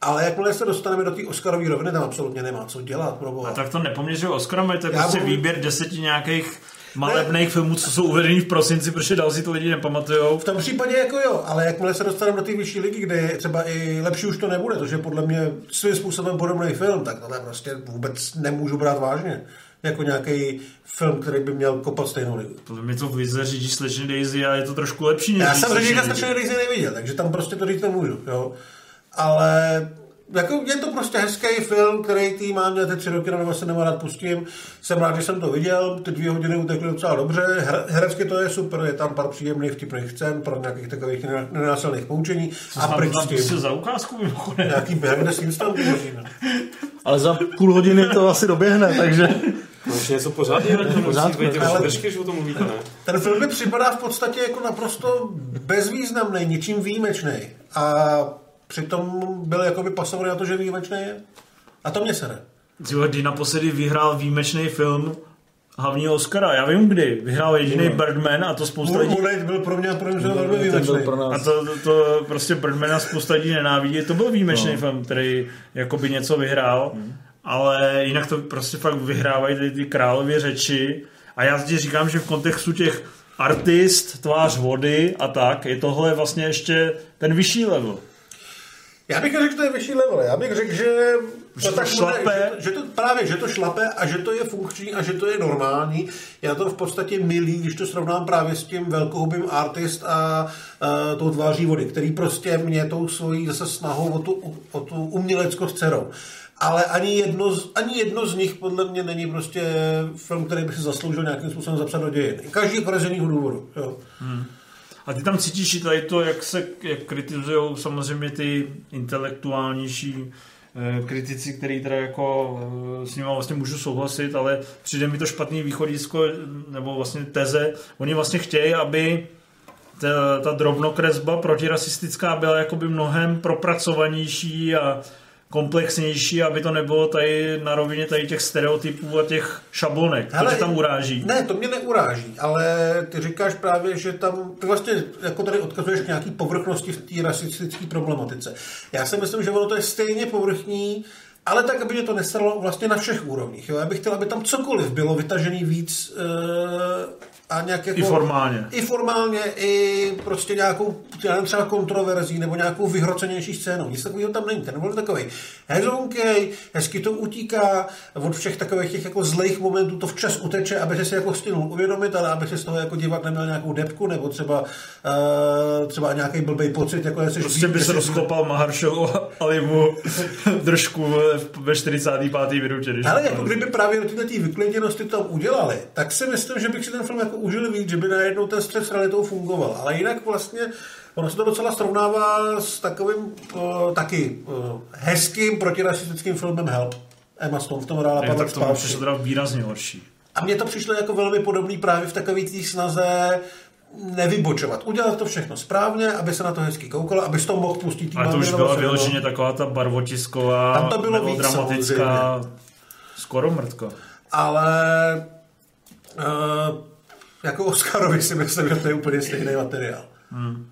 F: Ale jakmile se dostaneme do té Oscarové roviny, tam absolutně nemá co dělat. Proboha.
E: A tak to nepoměřuju Oscarem, to je
F: Já
E: prostě
F: budu-
E: výběr deseti nějakých malebných filmů, co jsou uvedený v prosinci, protože dál si to lidi nepamatujou.
F: V tom případě jako jo, ale jakmile se dostaneme do té vyšší ligy, kde třeba i lepší už to nebude, to je podle mě svým způsobem podobný film, tak tohle prostě vůbec nemůžu brát vážně. jako nějaký film, který by měl kopat stejnou ligu.
E: Podle mě to vize řídí Slečny Daisy a je to trošku lepší. než
F: Já jsem.
E: Slečny Daisy
F: neviděl, takže tam prostě to říct nemůžu, jo. Ale jako je to prostě hezký film, který tý mám ty tři roky, nebo se nemá rád pustím. Jsem rád, že jsem to viděl, ty dvě hodiny utekly docela dobře, Her- herecky to je super, je tam pár příjemných vtipných scén, pro nějakých takových ne- nenásilných poučení.
E: Co
F: A pryč s tím.
E: za ukázku mimochodem.
F: Nějaký behind the tam.
G: Ale za půl hodiny to asi doběhne, takže...
V: Máš něco být
F: ale-
V: držky, že o tom mluvíte, ne?
F: Ten film mi připadá v podstatě jako naprosto bezvýznamný, ničím výjimečný. A přitom byl jakoby pasovaný na to, že výjimečný je. A to mě sere.
E: Tyjo, kdy naposledy vyhrál výjimečný film hlavního Oscara. Já vím kdy. Vyhrál jediný Birdman a to spousta lidí...
F: Moonlight byl pro mě, pro mě velmi výjimečný.
E: A to, to, to prostě Birdmana spousta lidí nenávidí. To byl výjimečný
G: No.
E: film, který jakoby něco vyhrál, ale jinak to prostě fakt vyhrávají ty, ty králově řeči. A já ti říkám, že v kontextu těch artist, tvář vody a tak, je tohle vlastně ještě ten vyšší level.
F: Já bych řekl, že to je vyšší level. Já bych řekl, že
E: Že to
F: tak
E: šlape.
F: Bude, že, že, to právě, že to šlape a že to je funkční a že to je normální. Já to v podstatě milý, když to srovnám právě s tím velkohubým artist a uh, tou tváří vody, který prostě mě tou svojí zase snahou o tu, o tu uměleckost dcerou. Ale ani jedno, z, ani jedno z nich podle mě není prostě film, který by si zasloužil nějakým způsobem zapsat do dějin. Každý jiného důvodu. Jo.
E: Hmm. A ty tam cítíš i tady to, jak se jak kritizují samozřejmě ty intelektuálnější eh, kritici, který teda jako eh, s nimi vlastně můžu souhlasit, ale přijde mi to špatný východisko, nebo vlastně teze. Oni vlastně chtějí, aby ta, ta drobnokresba protirasistická byla jakoby mnohem propracovanější a komplexnější, aby to nebylo tady na rovině tady těch stereotypů a těch šablonek,
F: Hele,
E: které tam uráží.
F: Ne, to mě neuráží, ale ty říkáš právě, že tam, ty vlastně jako tady odkazuješ k nějaký povrchnosti v té rasistické problematice. Já si myslím, že ono to je stejně povrchní, ale tak, aby mě to nesralo vlastně na všech úrovních. Jo? Já bych chtěl, aby tam cokoliv bylo vytažený víc e, a nějak jako...
E: I formálně.
F: I formálně, i prostě nějakou já nevím, třeba kontroverzí nebo nějakou vyhrocenější scénou. Nic takového tam není. Ten byl takový hezonkej, hezky to utíká, od všech takových těch jako zlejch momentů to včas uteče, aby si jako stihnul uvědomit, ale aby si z toho jako divák neměl nějakou depku nebo třeba, uh, třeba nějaký blbý pocit, jako jestli
E: Prostě by se rozkopal Maharshal Alimu držku ve 45. minutě. Když
F: Ale
E: to-
F: jako kdyby právě do této vykliděnosti tam udělali, tak si myslím, že bych si ten film jako užil víc, že by najednou ten střed s realitou fungoval. Ale jinak vlastně ono se to docela srovnává s takovým uh, taky uh, hezkým protirasistickým filmem Help. Emma Stone v tom hrála
E: Ne, tak to přišlo teda výrazně horší.
F: A mně to přišlo jako velmi podobný právě v takové té snaze nevybočovat. Udělat to všechno správně, aby se na to hezky koukalo, aby to mohl pustit
E: Ale to už byla vyloženě taková ta barvotisková,
F: Tam to bylo víc,
E: melodramatická, skoro mrtka.
F: ale uh, jako Oscarovi si myslím, že to je úplně stejný materiál.
E: Hmm.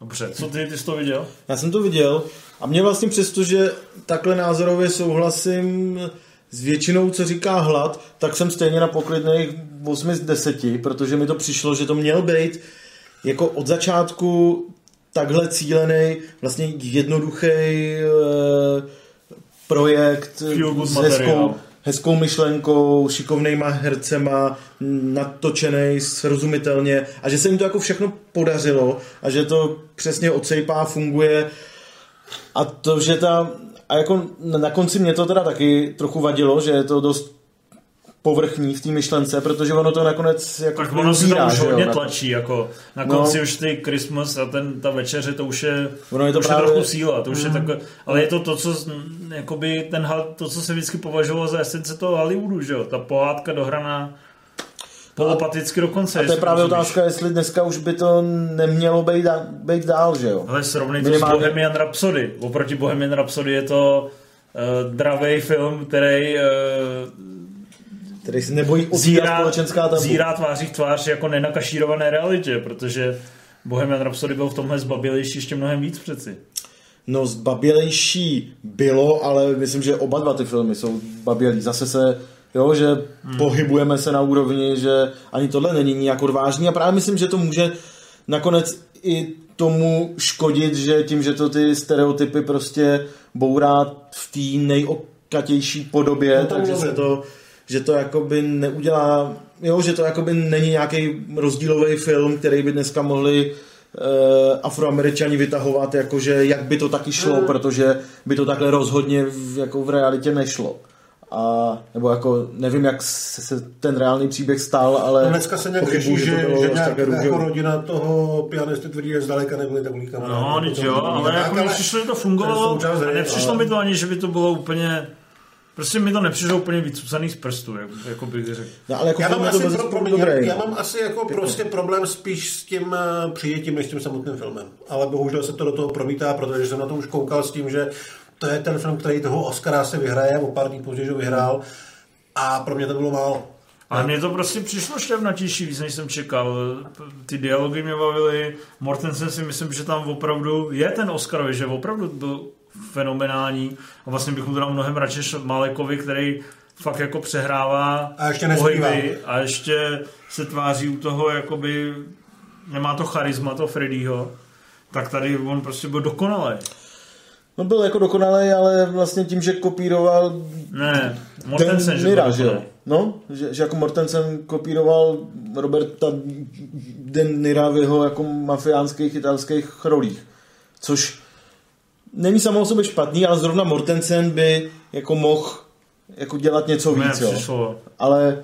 E: Dobře, co ty, ty jsi to viděl?
G: Já jsem to viděl a mě vlastně přesto, že takhle názorově souhlasím s většinou, co říká hlad, tak jsem stejně na poklidných 8 z 10, protože mi to přišlo, že to měl být jako od začátku takhle cílený, vlastně jednoduchý e, projekt
E: Feel good
G: s hezkou, hezkou myšlenkou, šikovnýma hercema, natočený srozumitelně a že se jim to jako všechno podařilo a že to přesně odsejpá, funguje a to, že ta a jako na konci mě to teda taky trochu vadilo, že je to dost povrchní v té myšlence, protože ono to nakonec jako
E: Tak ono
G: ubírá,
E: tam už
G: jo,
E: hodně
G: na-
E: tlačí, jako na
G: No.
E: konci už ty Christmas a ten, ta večeře, to už je,
G: Ono je to
E: už
G: právě-
E: je trochu síla, to už je
G: Mm.
E: takové, ale je to to, co, jakoby ten, to, co se vždycky považovalo za esence toho Hollywoodu, že jo, ta pohádka dohraná polopaticky dokonce.
G: A to je právě
E: rozumíš.
G: otázka, jestli dneska už by to nemělo být, dá- být dál, že jo?
E: Ale srovnej to
G: Minimálně-
E: s Bohemian Rhapsody. Oproti Bohemian Rhapsody je to uh, dravej film, který uh,
G: Který se nebojí otvírat společenská tabu.
E: zírá tváří v tvář jako nenakašírované realitě, protože Bohemian Rhapsody byl v tomhle zbabilejší ještě mnohem víc přeci.
G: No zbabělejší bylo, ale myslím, že oba dva ty filmy jsou babělí. Zase se, jo, že hmm. pohybujeme se na úrovni, že ani tohle není nijak odvážný a právě myslím, že to může nakonec i tomu škodit, že tím, že to ty stereotypy prostě bourá v té nejokatější podobě,
F: No
G: takže se to že to jakoby neudělá, jo, že to jakoby není nějaký rozdílový film, který by dneska mohli uh, afroameričani vytahovat, jakože jak by to taky šlo,
F: Mm.
G: protože by to takhle rozhodně v, jako v realitě nešlo. A, nebo jako nevím, jak se, se ten reálný příběh stal, ale
F: No dneska se nějak řeší, že, že
G: až
F: nějak jako rodina toho pianisty tvrdí, že zdaleka nebyli takový kamarádi.
E: No, teď jo, ale jako mi přišlo, že to fungovalo a nepřišlo
F: ale-
E: mi to ani, že by to bylo úplně Prostě mi to nepřišlo úplně vycucaný z prstů, jak, jako bych řekl.
G: No, ale jako
F: já mám, asi pro, pro, já,
G: dobrý,
F: já mám asi jako prostě problém spíš s tím eh, přijetím, než s tím samotným filmem. Ale bohužel se to do toho promítá, protože jsem na to už koukal s tím, že to je ten film, který toho Oscara se vyhraje, o pár dní později ho vyhrál. A pro mě to bylo málo.
E: Ale mně to prostě přišlo šťavnatější víc, než jsem čekal. Ty dialogy mě bavily. Mortensen si myslím, že tam opravdu je ten Oscar, že opravdu byl fenomenální. A vlastně bych mu to dal mnohem radši Malekovi, který fakt jako přehrává
F: A ještě
E: pohyby a ještě se tváří u toho, jakoby nemá to charisma toho Freddyho. Tak tady on prostě byl dokonalý.
G: No byl jako dokonalý, ale vlastně tím, že kopíroval
E: Ne, Mortensen, že
G: Nira, že jo? No, že, že jako Mortensen kopíroval Roberta De Nira v jeho jako mafiánských italských rolích. Což není samo o sobě špatný, ale zrovna Mortensen by jako mohl jako dělat něco
E: Ne,
G: víc, jo. Ale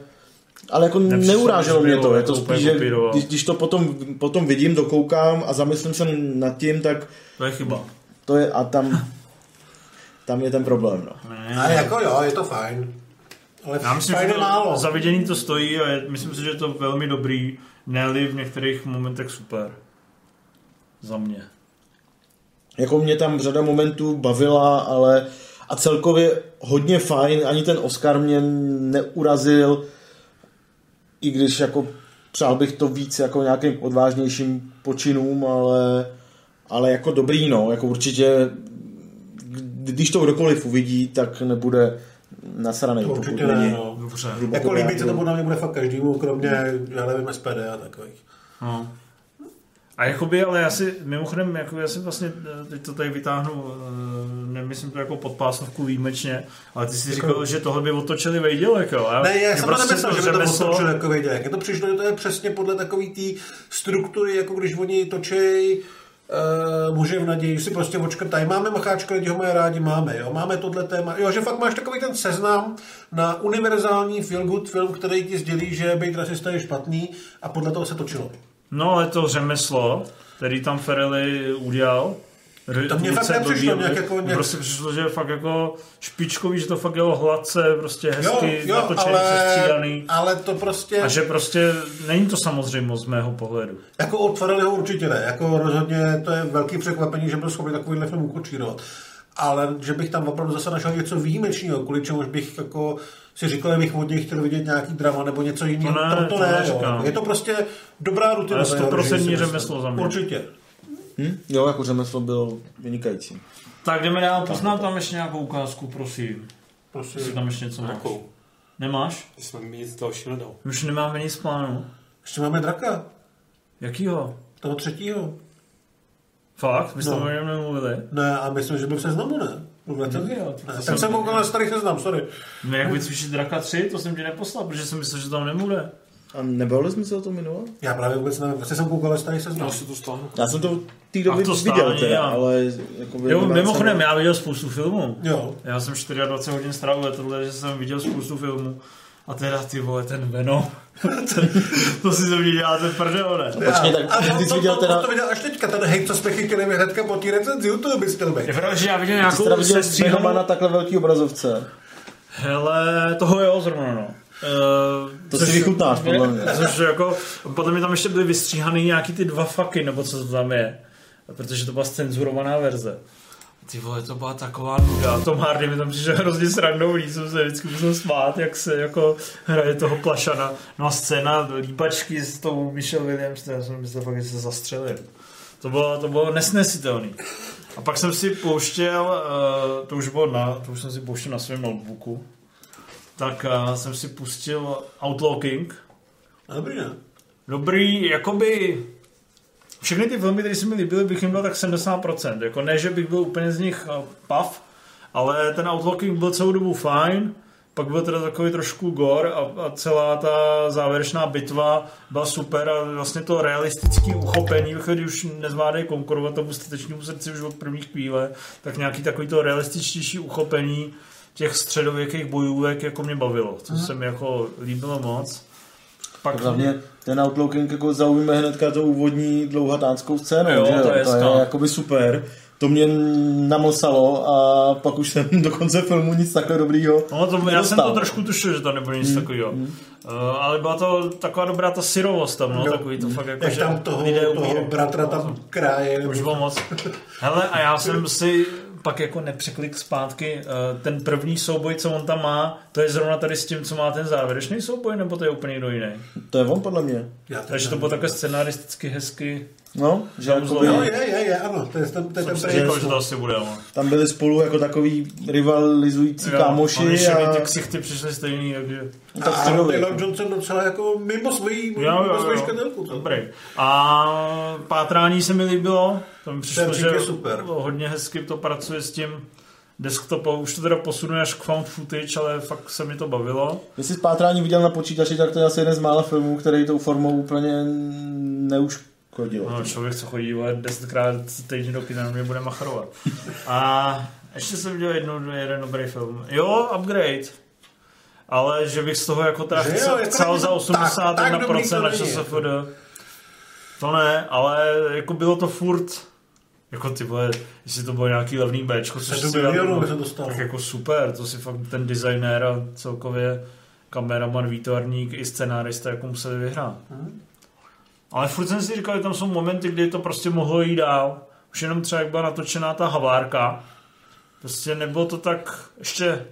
G: ale jako
E: Nepřišlo,
G: neuráželo
E: že
G: mě to, je to spíš, že když, když to potom, potom vidím, dokoukám a zamyslím se nad tím, tak
E: To je chyba.
G: To je, a tam, tam je ten problém, no.
F: A jako jo, je to fajn. Ale
E: Já myslím,
F: fajn
E: že
F: je
E: to
F: málo.
E: za vidění to stojí a je, myslím si, že je to velmi dobrý, ne v některých momentech super. Za mě.
G: Jako mě tam řada momentů bavila, ale a celkově hodně fajn, ani ten Oscar mě neurazil, i když jako přál bych to víc jako nějakým odvážnějším počinům, ale, ale jako dobrý, no, jako určitě když to kdokoliv uvidí, tak nebude nasranej.
F: To určitě
G: není
F: ne, no.
E: Dobře.
F: Jako líbit se to podle mě bude fakt každému, kromě, já nevím, SPD a takových.
E: No. A jakoby, ale já si, mimochodem, jako já si vlastně, eh, teď to tady vytáhnu, eh, nemyslím to jako podpásovku výjimečně, ale ty si
F: Jako-
E: říkal, že tohle by otočili vejdělek, jo? A
F: Ne, já jsem
E: prostě
F: to nemyslel, že by to
E: řemeslo-
F: otočil jako věděk. Je to přišlo, že to je přesně podle takový té struktury, jako když oni točí uh, muže v naději, si prostě očkrtají. Máme macháčka, lidi ho mají rádi, máme, jo. Máme tohle téma. Jo, že fakt máš takový ten seznam na univerzální feel good film, který ti sdělí, že být rasista je špatný a podle toho se točilo.
E: No, ale to řemeslo, který tam Ferrelli udělal,
F: To mně fakt nepřišlo
E: blbý,
F: nějak jako nějak-
E: Prostě přišlo, že je fakt jako špičkový, že to fakt jelo hladce, prostě hezky,
F: jo, jo,
E: natočený,
F: ale,
E: sestřídaný.
F: ale to prostě...
E: A že prostě není to samozřejmost z mého pohledu.
F: Jako od Farrellyho určitě ne. Jako rozhodně to je velký překvapení, že byl schopný takovýhle film ukočírovat. Ale že bych tam opravdu zase našel něco výjimečného, kvůli čemuž bych jako si říkal, že bych od něj chtěl vidět nějaký drama nebo něco jiného.
E: To ne,
F: to, to
E: to
F: ne, jo.
E: neříkám.
F: Je to prostě dobrá rutina. Jeho režie,
E: 100%
F: si myslím.
E: řemeslo za mě.
F: Určitě.
G: Hm? Jo, jako řemeslo bylo vynikající.
E: Tak jdeme dál, poznám tam ještě nějakou ukázku, prosím.
F: Prosím.
E: Jestli tam ještě něco máš.
V: Jakou?
E: Nemáš?
V: Jsme mi nic dalšího nedal.
E: Už nemáme nic plánu.
F: Ještě máme draka.
E: Jakýho?
F: Toho třetího.
E: Fakt? Vy jste
F: No.
E: o něm nemluvili?
F: Ne, a myslím, že byl v seznamu, ne? Byl recenzi?
E: Jo,
F: Ne, Tak
E: jsem-
F: jsem koukal na starý seznam, sorry.
E: No jak vycvičit Draka 3, to jsem ti neposlal, protože jsem myslel, že tam nebude.
G: A nebavili jsme se o tom minule?
F: Já právě vůbec nevím, vlastně jsem koukal na starý seznam.
V: Já si to stáhnu.
G: Já jsem to v té
E: A
G: době
E: to
G: viděl
E: stání,
G: teda,
E: já.
G: ale jako
E: Jo, mimochodem, já viděl spoustu filmů.
F: Jo.
E: Já jsem 24 hodin strávil tohle, že jsem viděl spoustu filmů. A teda ty vole, ten Venom. to si ze mě děláte prdel, ne?
G: Počkej, tak
F: a
G: ty
F: to,
G: jsi viděl
F: to,
G: teda-
F: to, viděl až teďka, ten hejt, co jsme chytili my hnedka po té recenzi, YouTube bys chtěl být.
E: Je pravda, že já viděl
G: Ty jsi
E: nějakou
G: teda viděl. Venoma na takhle velký obrazovce.
E: Hele, toho jo zrovna, no. Uh,
G: To si vychutnáš, podle mě.
E: Což jako, podle mě tam ještě byly vystříhaný nějaký ty dva faky, nebo co to tam je. Protože to byla cenzurovaná verze. Ty vole, to byla taková nuda. Tom Hardy mi tam přišel hrozně srandový, jsem se vždycky musel smát, jak se jako hraje toho plašana. No a scéna líbačky s tou Michelle Williams, to já jsem myslel fakt, že se zastřelil. To bylo, to bylo nesnesitelný. A pak jsem si pouštěl, uh, to už bylo na, to už jsem si pouštěl na svém notebooku, tak uh, jsem si pustil Outlaw King.
F: Dobrý, ne?
E: Dobrý, jakoby všechny ty filmy, které se mi líbily, bych jim dal tak 70%. Jako ne, že bych byl úplně z nich uh, pav, ale ten Outlaw King byl celou dobu fajn. pak byl teda takový trošku gor a, a celá ta závěrečná bitva byla super a vlastně to realistické uchopení, když už nezvládají konkurovat tomu statečnému srdci už od první chvíle, tak nějaký takový to realističtější uchopení těch středověkých bojůvek jako mě bavilo, co se mi jako líbilo moc.
G: Pak hlavně ten Outlooking jako zaujíme hnedka tou úvodní dlouhatánskou scénou,
E: Jo,
G: že jo?
E: to je
G: to je jakoby super. To mě namlsalo a pak už jsem do konce filmu nic takhle dobrýho
E: No, to, já jsem to trošku tušil, že to nebude nic
G: Mm,
E: takového. Uh, ale byla to taková dobrá ta syrovost tam, no,
F: Jo.
E: takový to fakt jako,
F: Jak
E: že
F: tam toho,
E: lidé
F: toho
E: umírají.
F: bratra tam kráje.
E: Už bylo moc. Hele, a já jsem si pak jako nepřeklik zpátky uh, ten první souboj, co on tam má, to je zrovna tady s tím, co má ten závěrečný souboj, nebo to je úplně někdo jiný?
G: To je on podle mě.
E: Takže to bylo takhle scenaristicky hezky.
G: No, že
E: Tam
G: jakoby-
E: zlomil.
F: Jo, je, je, je, ano, to je ten, to je ten
E: říkal, že to asi bude, no.
G: Tam byli spolu jako takový rivalizující
E: Jo,
G: kámoši a...
E: ty ksichty přišli stejný, takže...
G: No, tak
F: a. Taylor Johnson docela jako mimo svojí,
E: Jo, jo,
F: mimo svoji
E: jo.
F: škatelku.
E: Dobrý. A pátrání se mi líbilo. To mi přišlo,
F: Ten
E: že
F: super.
E: hodně hezky to pracuje s tím desktopem. Už to teda posunu až k found footage, ale fakt se mi to bavilo.
G: Jestli spátrání viděl na počítači, tak to je asi jeden z mála filmů, který tou formou úplně neuškodil.
E: No, člověk, co chodí vole, desetkrát týdně do kina, mě bude machrovat. A ještě jsem viděl jednu, jeden dobrý film. Jo, Upgrade. Ale že bych z toho jako teda
F: Že jo,
E: chcel,
F: jako
E: chcel za
F: to tak- tak dobrý
E: 81%
F: to
E: na. ČSFD. To ne, ale jako bylo to furt jako ty vole, jestli to bylo nějaký levný Bčko, což si
F: milionů
E: dal-
F: by se dostalo.
E: tak jako super, to si fakt ten designér a celkově kameraman, výtvarník i scenárista jako museli vyhrát. Ale furt jsem si říkal, že tam jsou momenty, kdy to prostě mohlo jít dál. Už jenom třeba jak byla natočená ta havárka. Prostě nebylo to tak ještě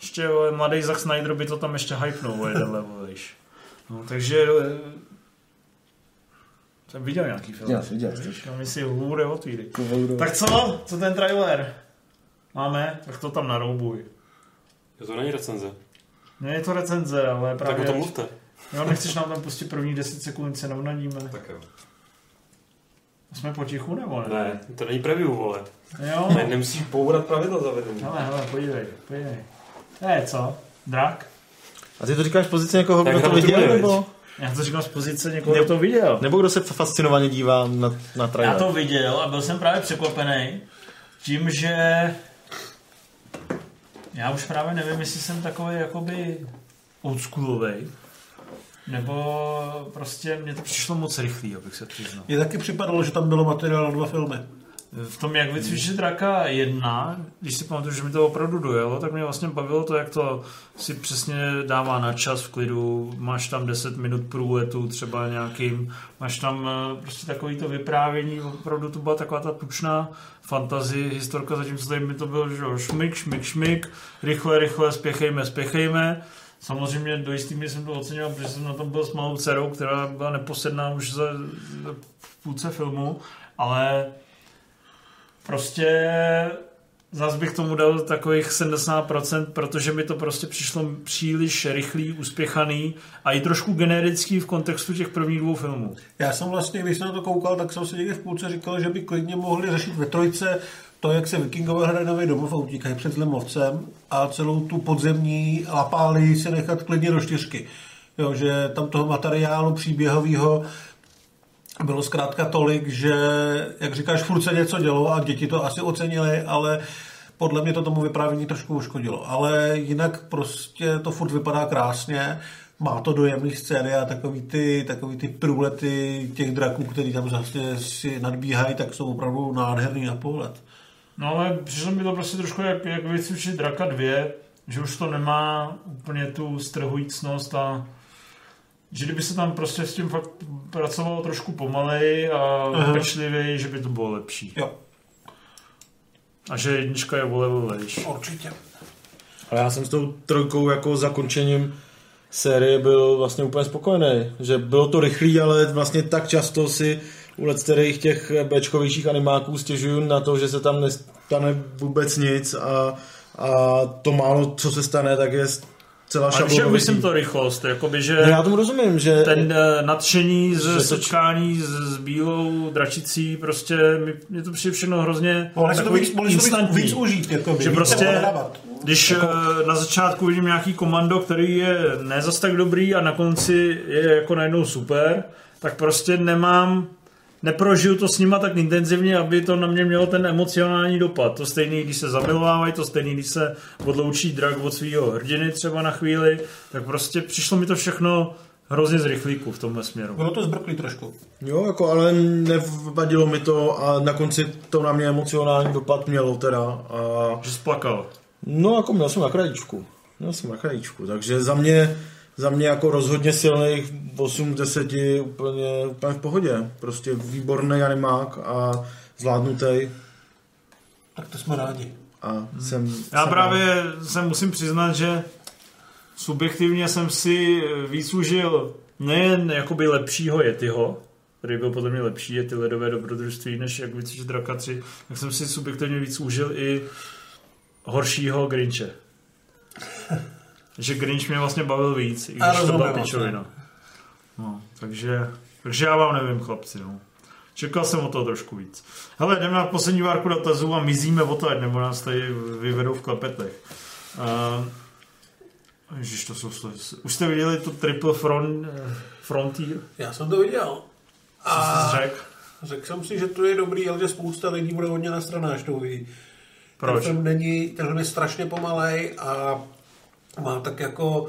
E: ještě vole, mladý Zack Snyder by to tam ještě hypnul o jeden level, víš. No, takže eh, jsem viděl nějaký film.
G: Viděl jsi, viděl.
E: Víš, Kam si hůre otvíry. Tak co? Co ten trailer? Máme? Tak to tam naroubuj.
V: To není recenze.
E: Ne, je to recenze, ale právě...
V: Tak o tom mluvte.
E: Jo, nechceš nám tam pustit první 10 sekund, se navnadíme.
V: Tak jo.
E: Jsme potichu nebo ne?
V: Ne, to není preview, vole.
E: Jo.
V: Ne, nemusíš bourat pravidla zavedený.
E: Hele, hele, podívej, podívej. Ne, co? Drak?
G: A ty to říkáš z pozice někoho, kdo to viděl, nebo?
E: Já to říkám z pozice někoho, kdo to viděl.
G: Nebo kdo se fascinovaně dívá na, na trailer?
E: Já to viděl a byl jsem právě překvapený tím, že já už právě nevím, jestli jsem takový jakoby oldschoolovej, nebo prostě mě to přišlo moc rychlý, abych se přiznal.
F: Mně taky připadalo, že tam bylo materiál na dva filmy.
E: V tom, jak vycvičit draka jedna, když si pamatuju, že mi to opravdu dojelo, tak mě vlastně bavilo to, jak to si přesně dává na čas v klidu, máš tam 10 minut průletu třeba nějakým, máš tam eh, prostě takový to vyprávění, opravdu to byla taková ta tučná fantazie, historka, zatímco tady mi to bylo, že jo, šmik, šmik, šmik, rychle, rychle, spěchejme, spěchejme. Samozřejmě do jistý míry jsem to ocenil, protože jsem na tom byl s malou dcerou, která byla neposedná už za, v půlce filmu, ale prostě zase bych tomu dal takových 70%, protože mi to prostě přišlo příliš rychlý, uspěchaný a i trošku generický v kontextu těch prvních dvou filmů.
F: Já jsem vlastně, když jsem na to koukal, tak jsem si někde v půlce říkal, že by klidně mohli řešit ve trojce to, jak se vikingové hrají nový domov a utíkají před zlým lovcem a celou tu podzemní lapáli si nechat klidně do čtyřky. Jo, že tam toho materiálu příběhového bylo zkrátka tolik, že, jak říkáš, furt se něco dělo a děti to asi ocenili, ale podle mě to tomu vyprávění trošku uškodilo. Ale jinak prostě to furt vypadá krásně, má to dojemný scény a takový ty, takový ty průlety těch draků, který tam zase si nadbíhají, tak jsou opravdu nádherný na pohled.
E: No ale přišlo mi to prostě trošku jak, jak vycvičit Draka 2, že už to nemá úplně tu strhujícnost a že kdyby se tam prostě s tím fakt pracovalo trošku pomalej a pečlivěji, že by to bylo lepší.
F: Jo.
E: A že jednička je o level vejš.
F: Určitě.
G: Ale já jsem s tou trojkou jako zakončením série byl vlastně úplně spokojený. Že bylo to rychlý, ale vlastně tak často si u letsterých těch Bčkovějších animáků stěžuju na to, že se tam nestane vůbec nic a, a to málo, co se stane, tak je celá šablonovitý.
E: myslím to rychlost, jakoby, že
G: No já tomu rozumím, že...
E: ten uh, nadšení ze
G: to-
E: setkání s, s bílou dračicí, prostě mi, mě to přijde všechno hrozně
F: to
E: takový
F: to víc-
E: instantní.
F: víc užít, jakoby,
E: že prostě. Když jako... na začátku vidím nějaký komando, který je ne zas tak dobrý a na konci je jako najednou super, tak prostě nemám neprožiju to s nima tak intenzivně, aby to na mě mělo ten emocionální dopad. To stejný, když se zamilovávají, to stejný, když se odloučí drak od svého hrdiny třeba na chvíli, tak prostě přišlo mi to všechno hrozně z rychlíku v tomhle směru.
F: Bylo to zbrklý trošku.
G: Jo, jako, ale nevadilo mi to a na konci to na mě emocionální dopad mělo teda. A...
E: Že splakal.
G: No, jako měl jsem na krajíčku. Měl jsem na krajíčku, takže za mě za mě jako rozhodně silných 8 10 úplně, úplně v pohodě. Prostě výborný animák a zvládnutý.
F: Tak to jsme rádi.
G: A jsem,
E: Já
G: jsem
E: právě se musím přiznat, že subjektivně jsem si víc užil nejen jakoby lepšího Yetiho, který byl podle mě lepší, je ty ledové dobrodružství, než jak vycvičit draka 3, tak jsem si subjektivně víc užil i horšího Grinche. že Grinch mě vlastně bavil víc, i
F: A
E: když to byla pičovina. No, takže, takže já vám nevím, chlapci. No. Čekal jsem o to trošku víc. Hele, jdeme na poslední várku dotazů a mizíme o to, nebo nás tady vyvedou v klepetech. Uh, Ježiš, to jsou slova. Už jste viděli to Triple front, eh, Frontier?
F: Já jsem to viděl.
E: Co jsi řekl?
F: Řekl jsem si, že to je dobrý, ale že spousta lidí bude hodně na straně, až to uvidí.
E: Proč?
F: Ten film, není, ten film je strašně pomalej a má tak jako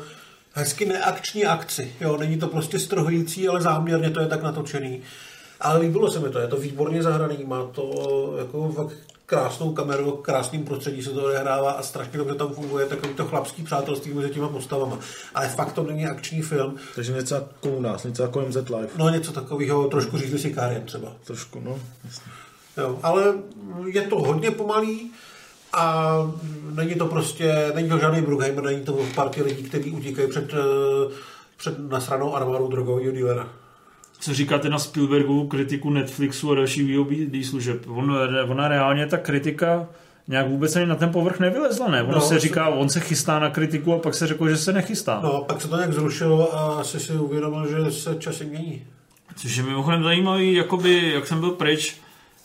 F: hezky neakční akci. Jo, není to prostě strohující, ale záměrně to je tak natočený. Ale líbilo se mi to, je to výborně zahraný, má to jako fakt krásnou kameru, krásným prostředí se to odehrává a strašně dobře tam funguje takový to chlapský přátelství mezi těma postavama. Ale fakt to není akční film.
G: Takže něco jako u nás, něco jako MZ Live.
F: No něco takového, trošku řízli si Káriem třeba.
G: Trošku, no. Jasně.
F: Jo, ale je to hodně pomalý a není to prostě, není to žádný Bruckheimer, není to partě lidí, kteří utíkají před, eh, před nasranou armádou drogového dílera.
E: Co říkáte na Spielbergu kritiku Netflixu a dalších VOD služeb? On, ona reálně ta kritika nějak vůbec ani na ten povrch nevylezla, ne? Ono
F: No,
E: se
F: se-
E: říká, on se chystá na kritiku a pak se řeklo, že se nechystá.
F: No, pak se to nějak zrušilo a asi si uvědomil, že se časy mění.
E: Což je mimochodem zajímavý, jakoby, jak jsem byl pryč,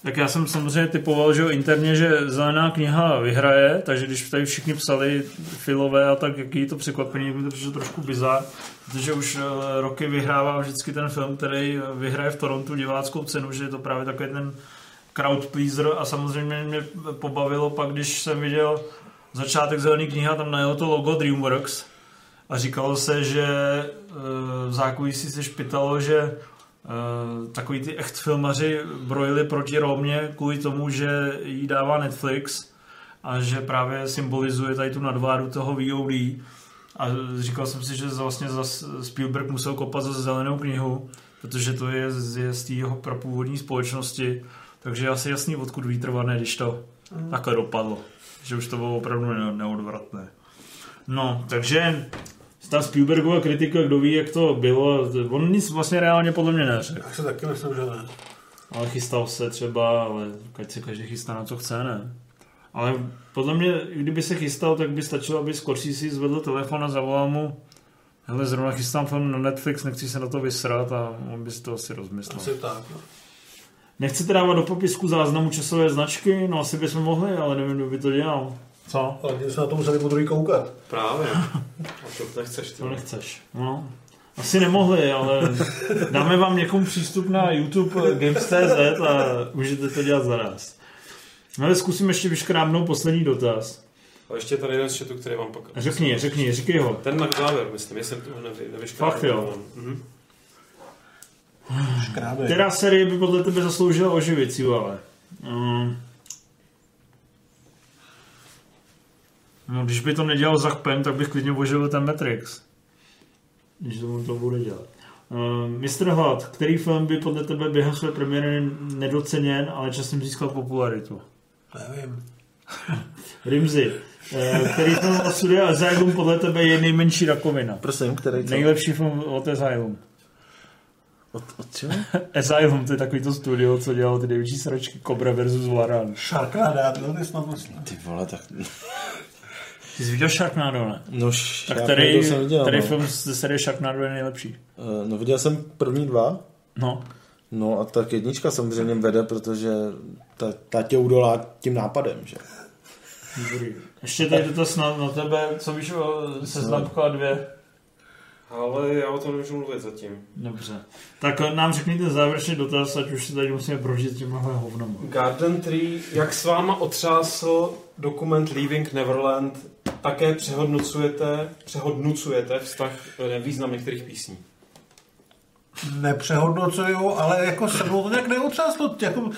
E: tak já jsem samozřejmě typoval, že interně, že zelená kniha vyhraje, takže když tady všichni psali filové a tak, jaký to překvapení, mi to přišlo trošku bizar, protože už eh, roky vyhrává vždycky ten film, který vyhraje v Torontu diváckou cenu, že je to právě takový ten crowd pleaser a samozřejmě mě pobavilo pak, když jsem viděl začátek zelený kniha, tam najelo to logo DreamWorks a říkalo se, že eh, v zákulisí se špitalo, že Uh, takový ty echt filmaři brojili proti Romě kvůli tomu, že jí dává Netflix a že právě symbolizuje tady tu nadvádu toho VOD. A říkal jsem si, že vlastně za Spielberg musel kopat za zelenou knihu, protože to je z, je z té jeho prapůvodní společnosti. Takže asi jasný, odkud vítr vane, když to
F: Mhm.
E: takhle dopadlo. Že už to bylo opravdu ne- neodvratné. No, takže ta Spielbergova kritika, kdo ví, jak to bylo, on nic vlastně reálně podle mě neřekl.
F: Tak se taky myslím, že ne.
E: Ale chystal se třeba, ale ať se každý chystá na co chce, ne? Ale podle mě, kdyby se chystal, tak by stačilo, aby Scorsese zvedl telefon a zavolal mu hele, zrovna chystám film na Netflix, nechci se na to vysrat a on by si to asi rozmyslel.
F: Asi tak, no.
E: Nechcete dávat do popisku záznamu časové značky? No asi bychom mohli, ale nevím, kdo by to dělal. Co?
F: Ale my jsme na to museli po druhý koukat.
V: Právě. A to nechceš. Ty.
E: To nechceš. No. Asi nemohli, ale dáme vám někomu přístup na YouTube Games.cz a můžete to dělat za nás. No ale zkusím ještě vyškrábnout poslední dotaz.
V: A ještě tady jeden z chatu, který vám pak...
E: Řekni, řekni, říkej ho.
V: Ten na závěr, myslím, jestli toho nevy.
E: Fakt jo.
V: Mhm.
E: Která série by podle tebe zasloužila oživit, ale? Mm. No, když by to nedělal Zach Penn, tak bych klidně oživil ten Matrix. Když to to bude dělat. Uh, Mr. Hlad, který film by podle tebe během své premiéry nedoceněn, ale časem získal popularitu?
F: Nevím.
E: Rimzy, uh, který film od studia Asylum podle tebe je nejmenší rakovina?
G: Prosím, který co?
E: Nejlepší film od Asylum.
G: Od, od čeho?
E: Asylum, to je takový to studio, co dělalo ty největší sračky Cobra versus Varan.
F: Sharknado, to je snad.
G: Ty vole, tak...
E: Ty jsi viděl Sharknado, ne?
G: No,
E: Tak který,
G: jsem viděl,
E: který
G: no.
E: film ze série Sharknado je nejlepší?
G: Eh, No viděl jsem první dva.
E: No.
G: No a tak jednička samozřejmě vede, protože ta, ta tě udolá tím nápadem, že?
E: Dobrý. Ještě tady dotaz na, na tebe, co víš o seznamka dvě?
V: Ale já o tom nemůžu mluvit zatím.
E: Dobře. Tak nám řekni ten závěrečný dotaz, ať už si tady musíme prožít těma hovnama.
V: Garden Tree, jak s váma otřásl dokument Leaving Neverland, také přehodnocujete, přehodnocujete vztah eh, význam některých písní.
F: nepřehodnocuju, ale jako se mnou to nějak neotřáslo. Jako,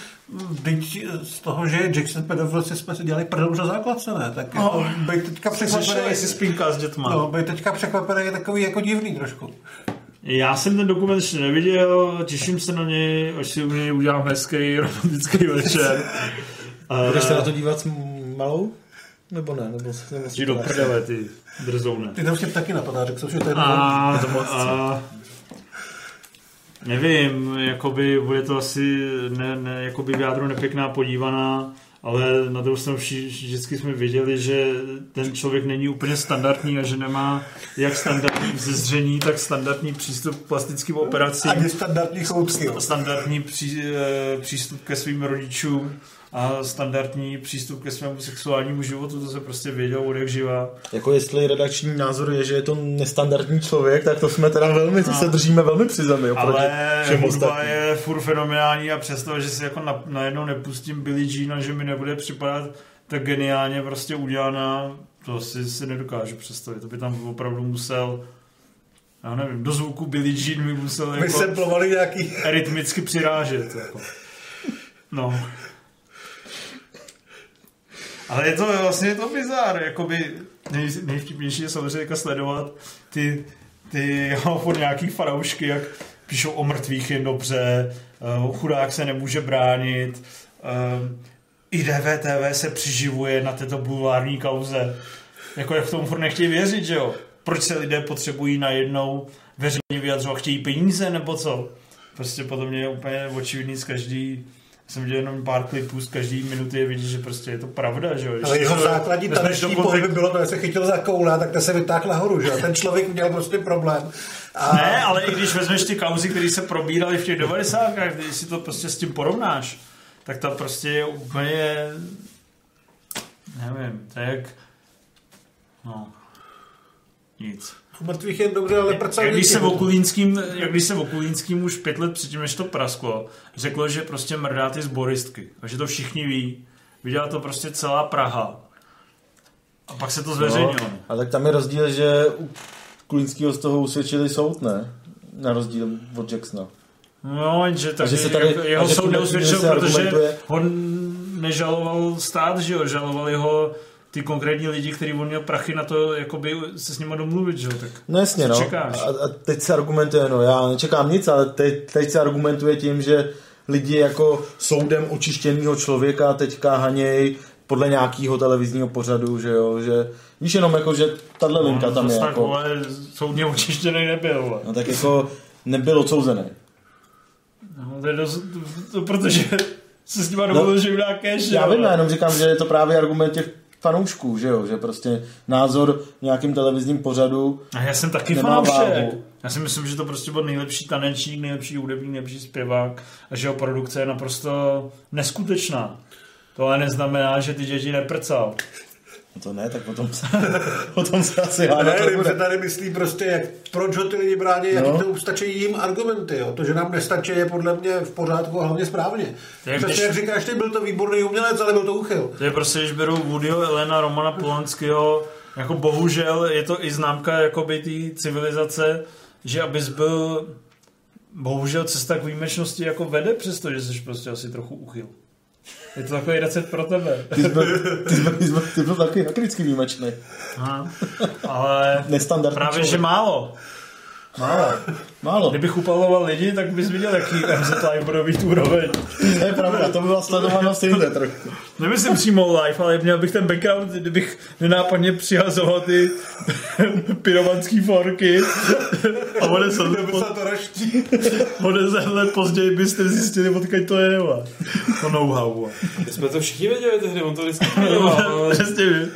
F: byť z toho, že je Jackson pedofil, si jsme si dělali prdel na základce, ne? Tak jako,
E: No.
F: být teďka
E: Jsi
F: překvapený.
E: jestli spínká s dětma.
F: No, být teďka překvapený je takový jako divný trošku.
E: Já jsem ten dokument ještě neviděl, těším se na něj, až si u něj udělám hezký romantický večer.
G: Budeš se na to dívat s malou? Nebo ne? Nebo se nebo
E: Jdi do prdele, ty drzoune.
F: Ty tam tím taky napadá, řekl jsem, že to je
E: A,
F: to
E: a, nevím, jakoby bude to asi ne, ne, jakoby v jádru nepěkná podívaná, ale na druhou stranu vždycky jsme věděli, že ten člověk není úplně standardní a že nemá jak standardní vzezření, tak standardní přístup k plastickým operacím.
F: Ani standardní choutky.
E: Standardní pří, eh, přístup ke svým rodičům a standardní přístup ke svému sexuálnímu životu, to se prostě věděl od jak živá.
G: Jako jestli redakční názor je, že je to nestandardní člověk, tak to jsme teda velmi, to
E: No.
G: se držíme velmi při zemi.
E: Ale
G: všem
E: hudba je furt fenomenální a přesto, že si jako na, najednou nepustím Billie Jean a že mi nebude připadat tak geniálně prostě udělaná, to si, si nedokážu představit. To by tam opravdu musel já nevím, do zvuku Billie Jean mi musel
F: My
E: jako rytmicky přirážet. Jako. No. Ale je to vlastně je to bizár, jakoby nej, nejvtipnější je samozřejmě sledovat ty, ty jo, nějaký fanoušky, jak píšou o mrtvých jen dobře, uh, chudák se nemůže bránit, uh, i DVTV se přiživuje na této bulvární kauze. Jako jak tomu furt nechtějí věřit, že jo? Proč se lidé potřebují najednou veřejně vyjadřovat, chtějí peníze nebo co? Prostě podle mě je úplně očividný z každý jsem viděl jenom pár klipů, z každý minuty je vidět, že prostě je to pravda, že jo?
F: Ale jeho základní taneční pohyb bylo to, že se chytil za koula, tak to se vytáhl nahoru, že jo? Ten člověk měl prostě problém. A...
E: Ne, ale i když vezmeš ty kauzy, které se probíraly v těch 90. když si to prostě s tím porovnáš, tak to prostě je úplně, nevím, jak, no, nic.
F: U mrtvých je dobře, ale prcal
E: Jak když se Okulínským, jak když se Okulínským už pět let předtím, než to prasklo, řeklo, že prostě mrdá ty zboristky. A že to všichni ví. Viděla to prostě celá Praha. A pak se to zveřejnilo.
G: No, a tak tam je rozdíl, že u Kulínského z toho usvědčili soud, ne? Na rozdíl od Jacksona.
E: No, jenže
G: A
E: tak
G: že se tady-
E: jako jeho
G: že
E: soud neusvědčil, protože
G: argumentuje-
E: ho nežaloval stát, že jo, žalovali ho ty konkrétní lidi, kteří on měl prachy na to, jakoby se s nima domluvit, že jo, tak
G: No jasně, no.
E: čekáš?
G: A, a teď se argumentuje, no já nečekám nic, ale teď, teď se argumentuje tím, že lidi jako soudem očištěného člověka teďka haněj podle nějakého televizního pořadu, že jo, že víš jenom jako, že tahle linka tam
E: No,
G: je
E: tak,
G: jako,
E: vole, soudně očištěný nebyl. vole.
G: no tak jako nebyl odsouzený.
E: No, to je dost, to, to, protože se s nima domluvil,
G: No,
E: že jim dá cash,
G: Já vím, já jenom říkám, že je to právě argument těch fanoušků, že jo, že prostě názor v nějakým televizním pořadu
E: A já jsem taky fanoušek. Já si myslím, že to prostě byl nejlepší tanečník, nejlepší hudebník, nejlepší zpěvák a že jeho produkce je naprosto neskutečná. To ale neznamená, že ty děti neprcal.
G: No to ne, tak potom se, potom se asi hádat
F: Ne,
G: nebude.
F: se tady myslí prostě, jak, proč ho ty lidi brání,
G: No.
F: jaký to stačí jim argumenty. Jo. To, že nám nestačí, je podle mě v pořádku a hlavně správně.
E: To je
F: Přesně
E: když-
F: jak říkáš, ty byl to výborný umělec, ale byl to uchyl.
E: To je prostě, když beru Woodyho, Elena, Romana Polanského, jako bohužel je to i známka jakoby té civilizace, že abys byl bohužel cesta k výjimečnosti jako vede přesto, že jsi prostě asi trochu uchyl. Je to takový recept pro tebe.
G: Ty jsi byl, ty jsi byl, ty jsi byl, ty jsi byl taky akrický výjimečný.
E: Aha. Ale
G: Nestandardní
E: právě,
G: člověk.
E: že málo. Málo.
G: Málo.
E: Kdybych upaloval lidi, tak bys viděl, jaký MZ Live bude mít úroveň.
G: To je pravda, to by byla sledovanost jinde trochu.
E: Nemyslím přímo live, ale měl bych ten background, kdybych nenápadně přihazoval ty pyromanský forky a o deset let, po, o deset let později byste zjistili, odkud to je. vole. To know-how.
V: My jsme to všichni věděli tehdy, on to vždycky věděl,
E: Přesně vím.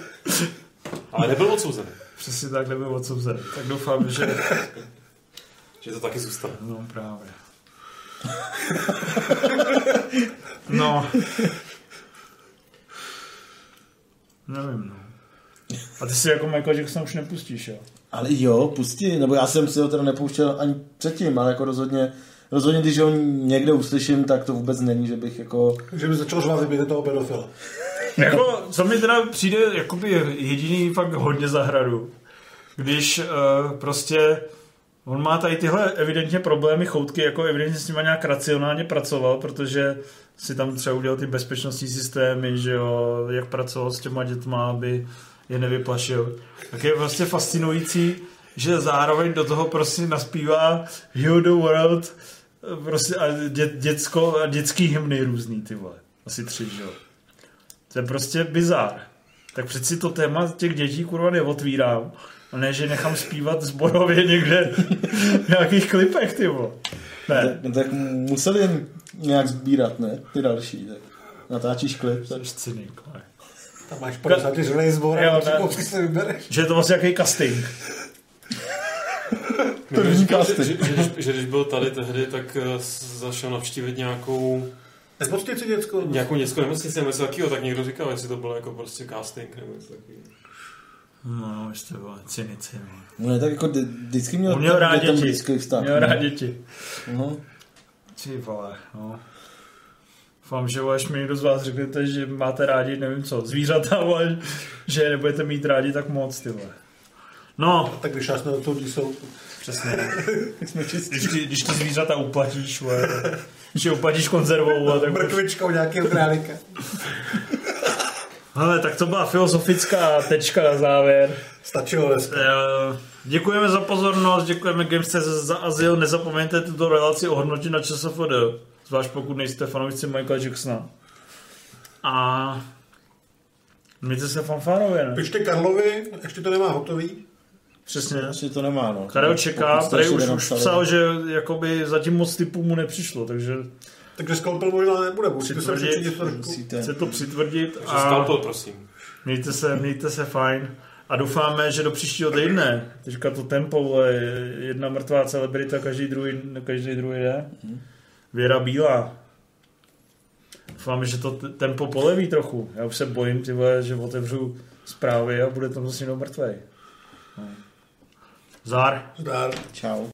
V: ale nebyl odsouzený.
E: Přesně tak nebyl odsouzen. Tak doufám, že...
V: Že to taky zůstane.
E: No právě. No. Nevím, no. A ty si jako Michael Jackson už nepustíš, jo?
G: Ale jo, pustí, nebo já jsem si ho teda nepouštěl ani předtím, ale jako rozhodně, rozhodně když ho někde uslyším, tak to vůbec není, že bych jako...
F: Že by začal řvát, kdyby toho pedofila.
E: jako, co mi teda přijde jakoby jediný fakt hodně zahradu, když uh, prostě on má tady tyhle evidentně problémy choutky, jako evidentně s nima nějak racionálně pracoval, protože si tam třeba udělal ty bezpečnostní systémy, že jo, jak pracoval s těma dětma, aby je nevyplašil. Tak je vlastně fascinující, že zároveň do toho prostě naspívá Heal the World prostě a dě, děcko, a dětský hymny různý, ty vole. Asi tři, že jo. To je prostě bizár. Tak přeci to téma těch dětí kurva neotvírám. A ne, že nechám zpívat zborově někde v nějakých klipech, ty vole. Ne.
G: No, tak museli nějak sbírat, ne? Ty další. Tak natáčíš klip. Tak...
E: Jsi cynik, ne?
F: Tam máš 50 žilej zbor a kousky se vybereš.
E: Že je to vlastně jaký casting.
G: To není
V: že,
G: casting.
V: že, že, že, že, když byl tady tehdy, tak eh, zašel navštívit nějakou
F: Nemocnici dětskou.
V: nějakou dětskou nemocnici nebo něco takového, tak někdo říkal, jestli to bylo jako prostě casting nebo něco takového.
E: No, už to bylo cynici.
G: No ne, tak jako vždy- vždycky měl,
E: měl rád děti.
G: blízký vztah.
E: Měl
G: no.
E: rád děti.
G: No.
E: Ty vole, no. Doufám, že až mi někdo z vás řeknete, že máte rádi, nevím co, zvířata, ale že je nebudete mít rádi tak moc, ty vole. No,
F: Tak když nás na to jsou.
E: přesně. když, ty, když ty zvířata uplatíš, vole, tak- když je uplatíš konzervou, a tak
F: Mrkvičkou nějakého králíka.
E: Hele, tak to byla filozofická tečka na závěr.
F: Stačilo dneska.
E: Děkujeme za pozornost, děkujeme Games.cz za azyl, nezapomeňte tuto relaci ohodnotit na ČSFD, zvlášť pokud nejste fanoušci Michaela Jacksona. A mějte se fanfárově, ne?
F: Pište Karlovi, ještě to nemá hotový.
E: Přesně.
G: Ještě to nemá, no.
E: Karel čeká, tady už, už psal, že jakoby zatím moc typů mu nepřišlo, takže
F: Takže skalpel možná nebude, musíte se
E: Přitvrdit.
F: trošku.
G: Musíte.
E: chce to přitvrdit a
V: skalpel, prosím.
E: mějte se, mějte se fajn. A doufáme, že do příštího týdne, teďka to tempo, vole, jedna mrtvá celebrita každý druhý, každý druhý jde. Věra Bílá. Doufáme, že to tempo poleví trochu. Já už se bojím, ty vole, že otevřu zprávy a bude tam zase někdo mrtvej. No. Zár.
F: Zdar.
G: Čau.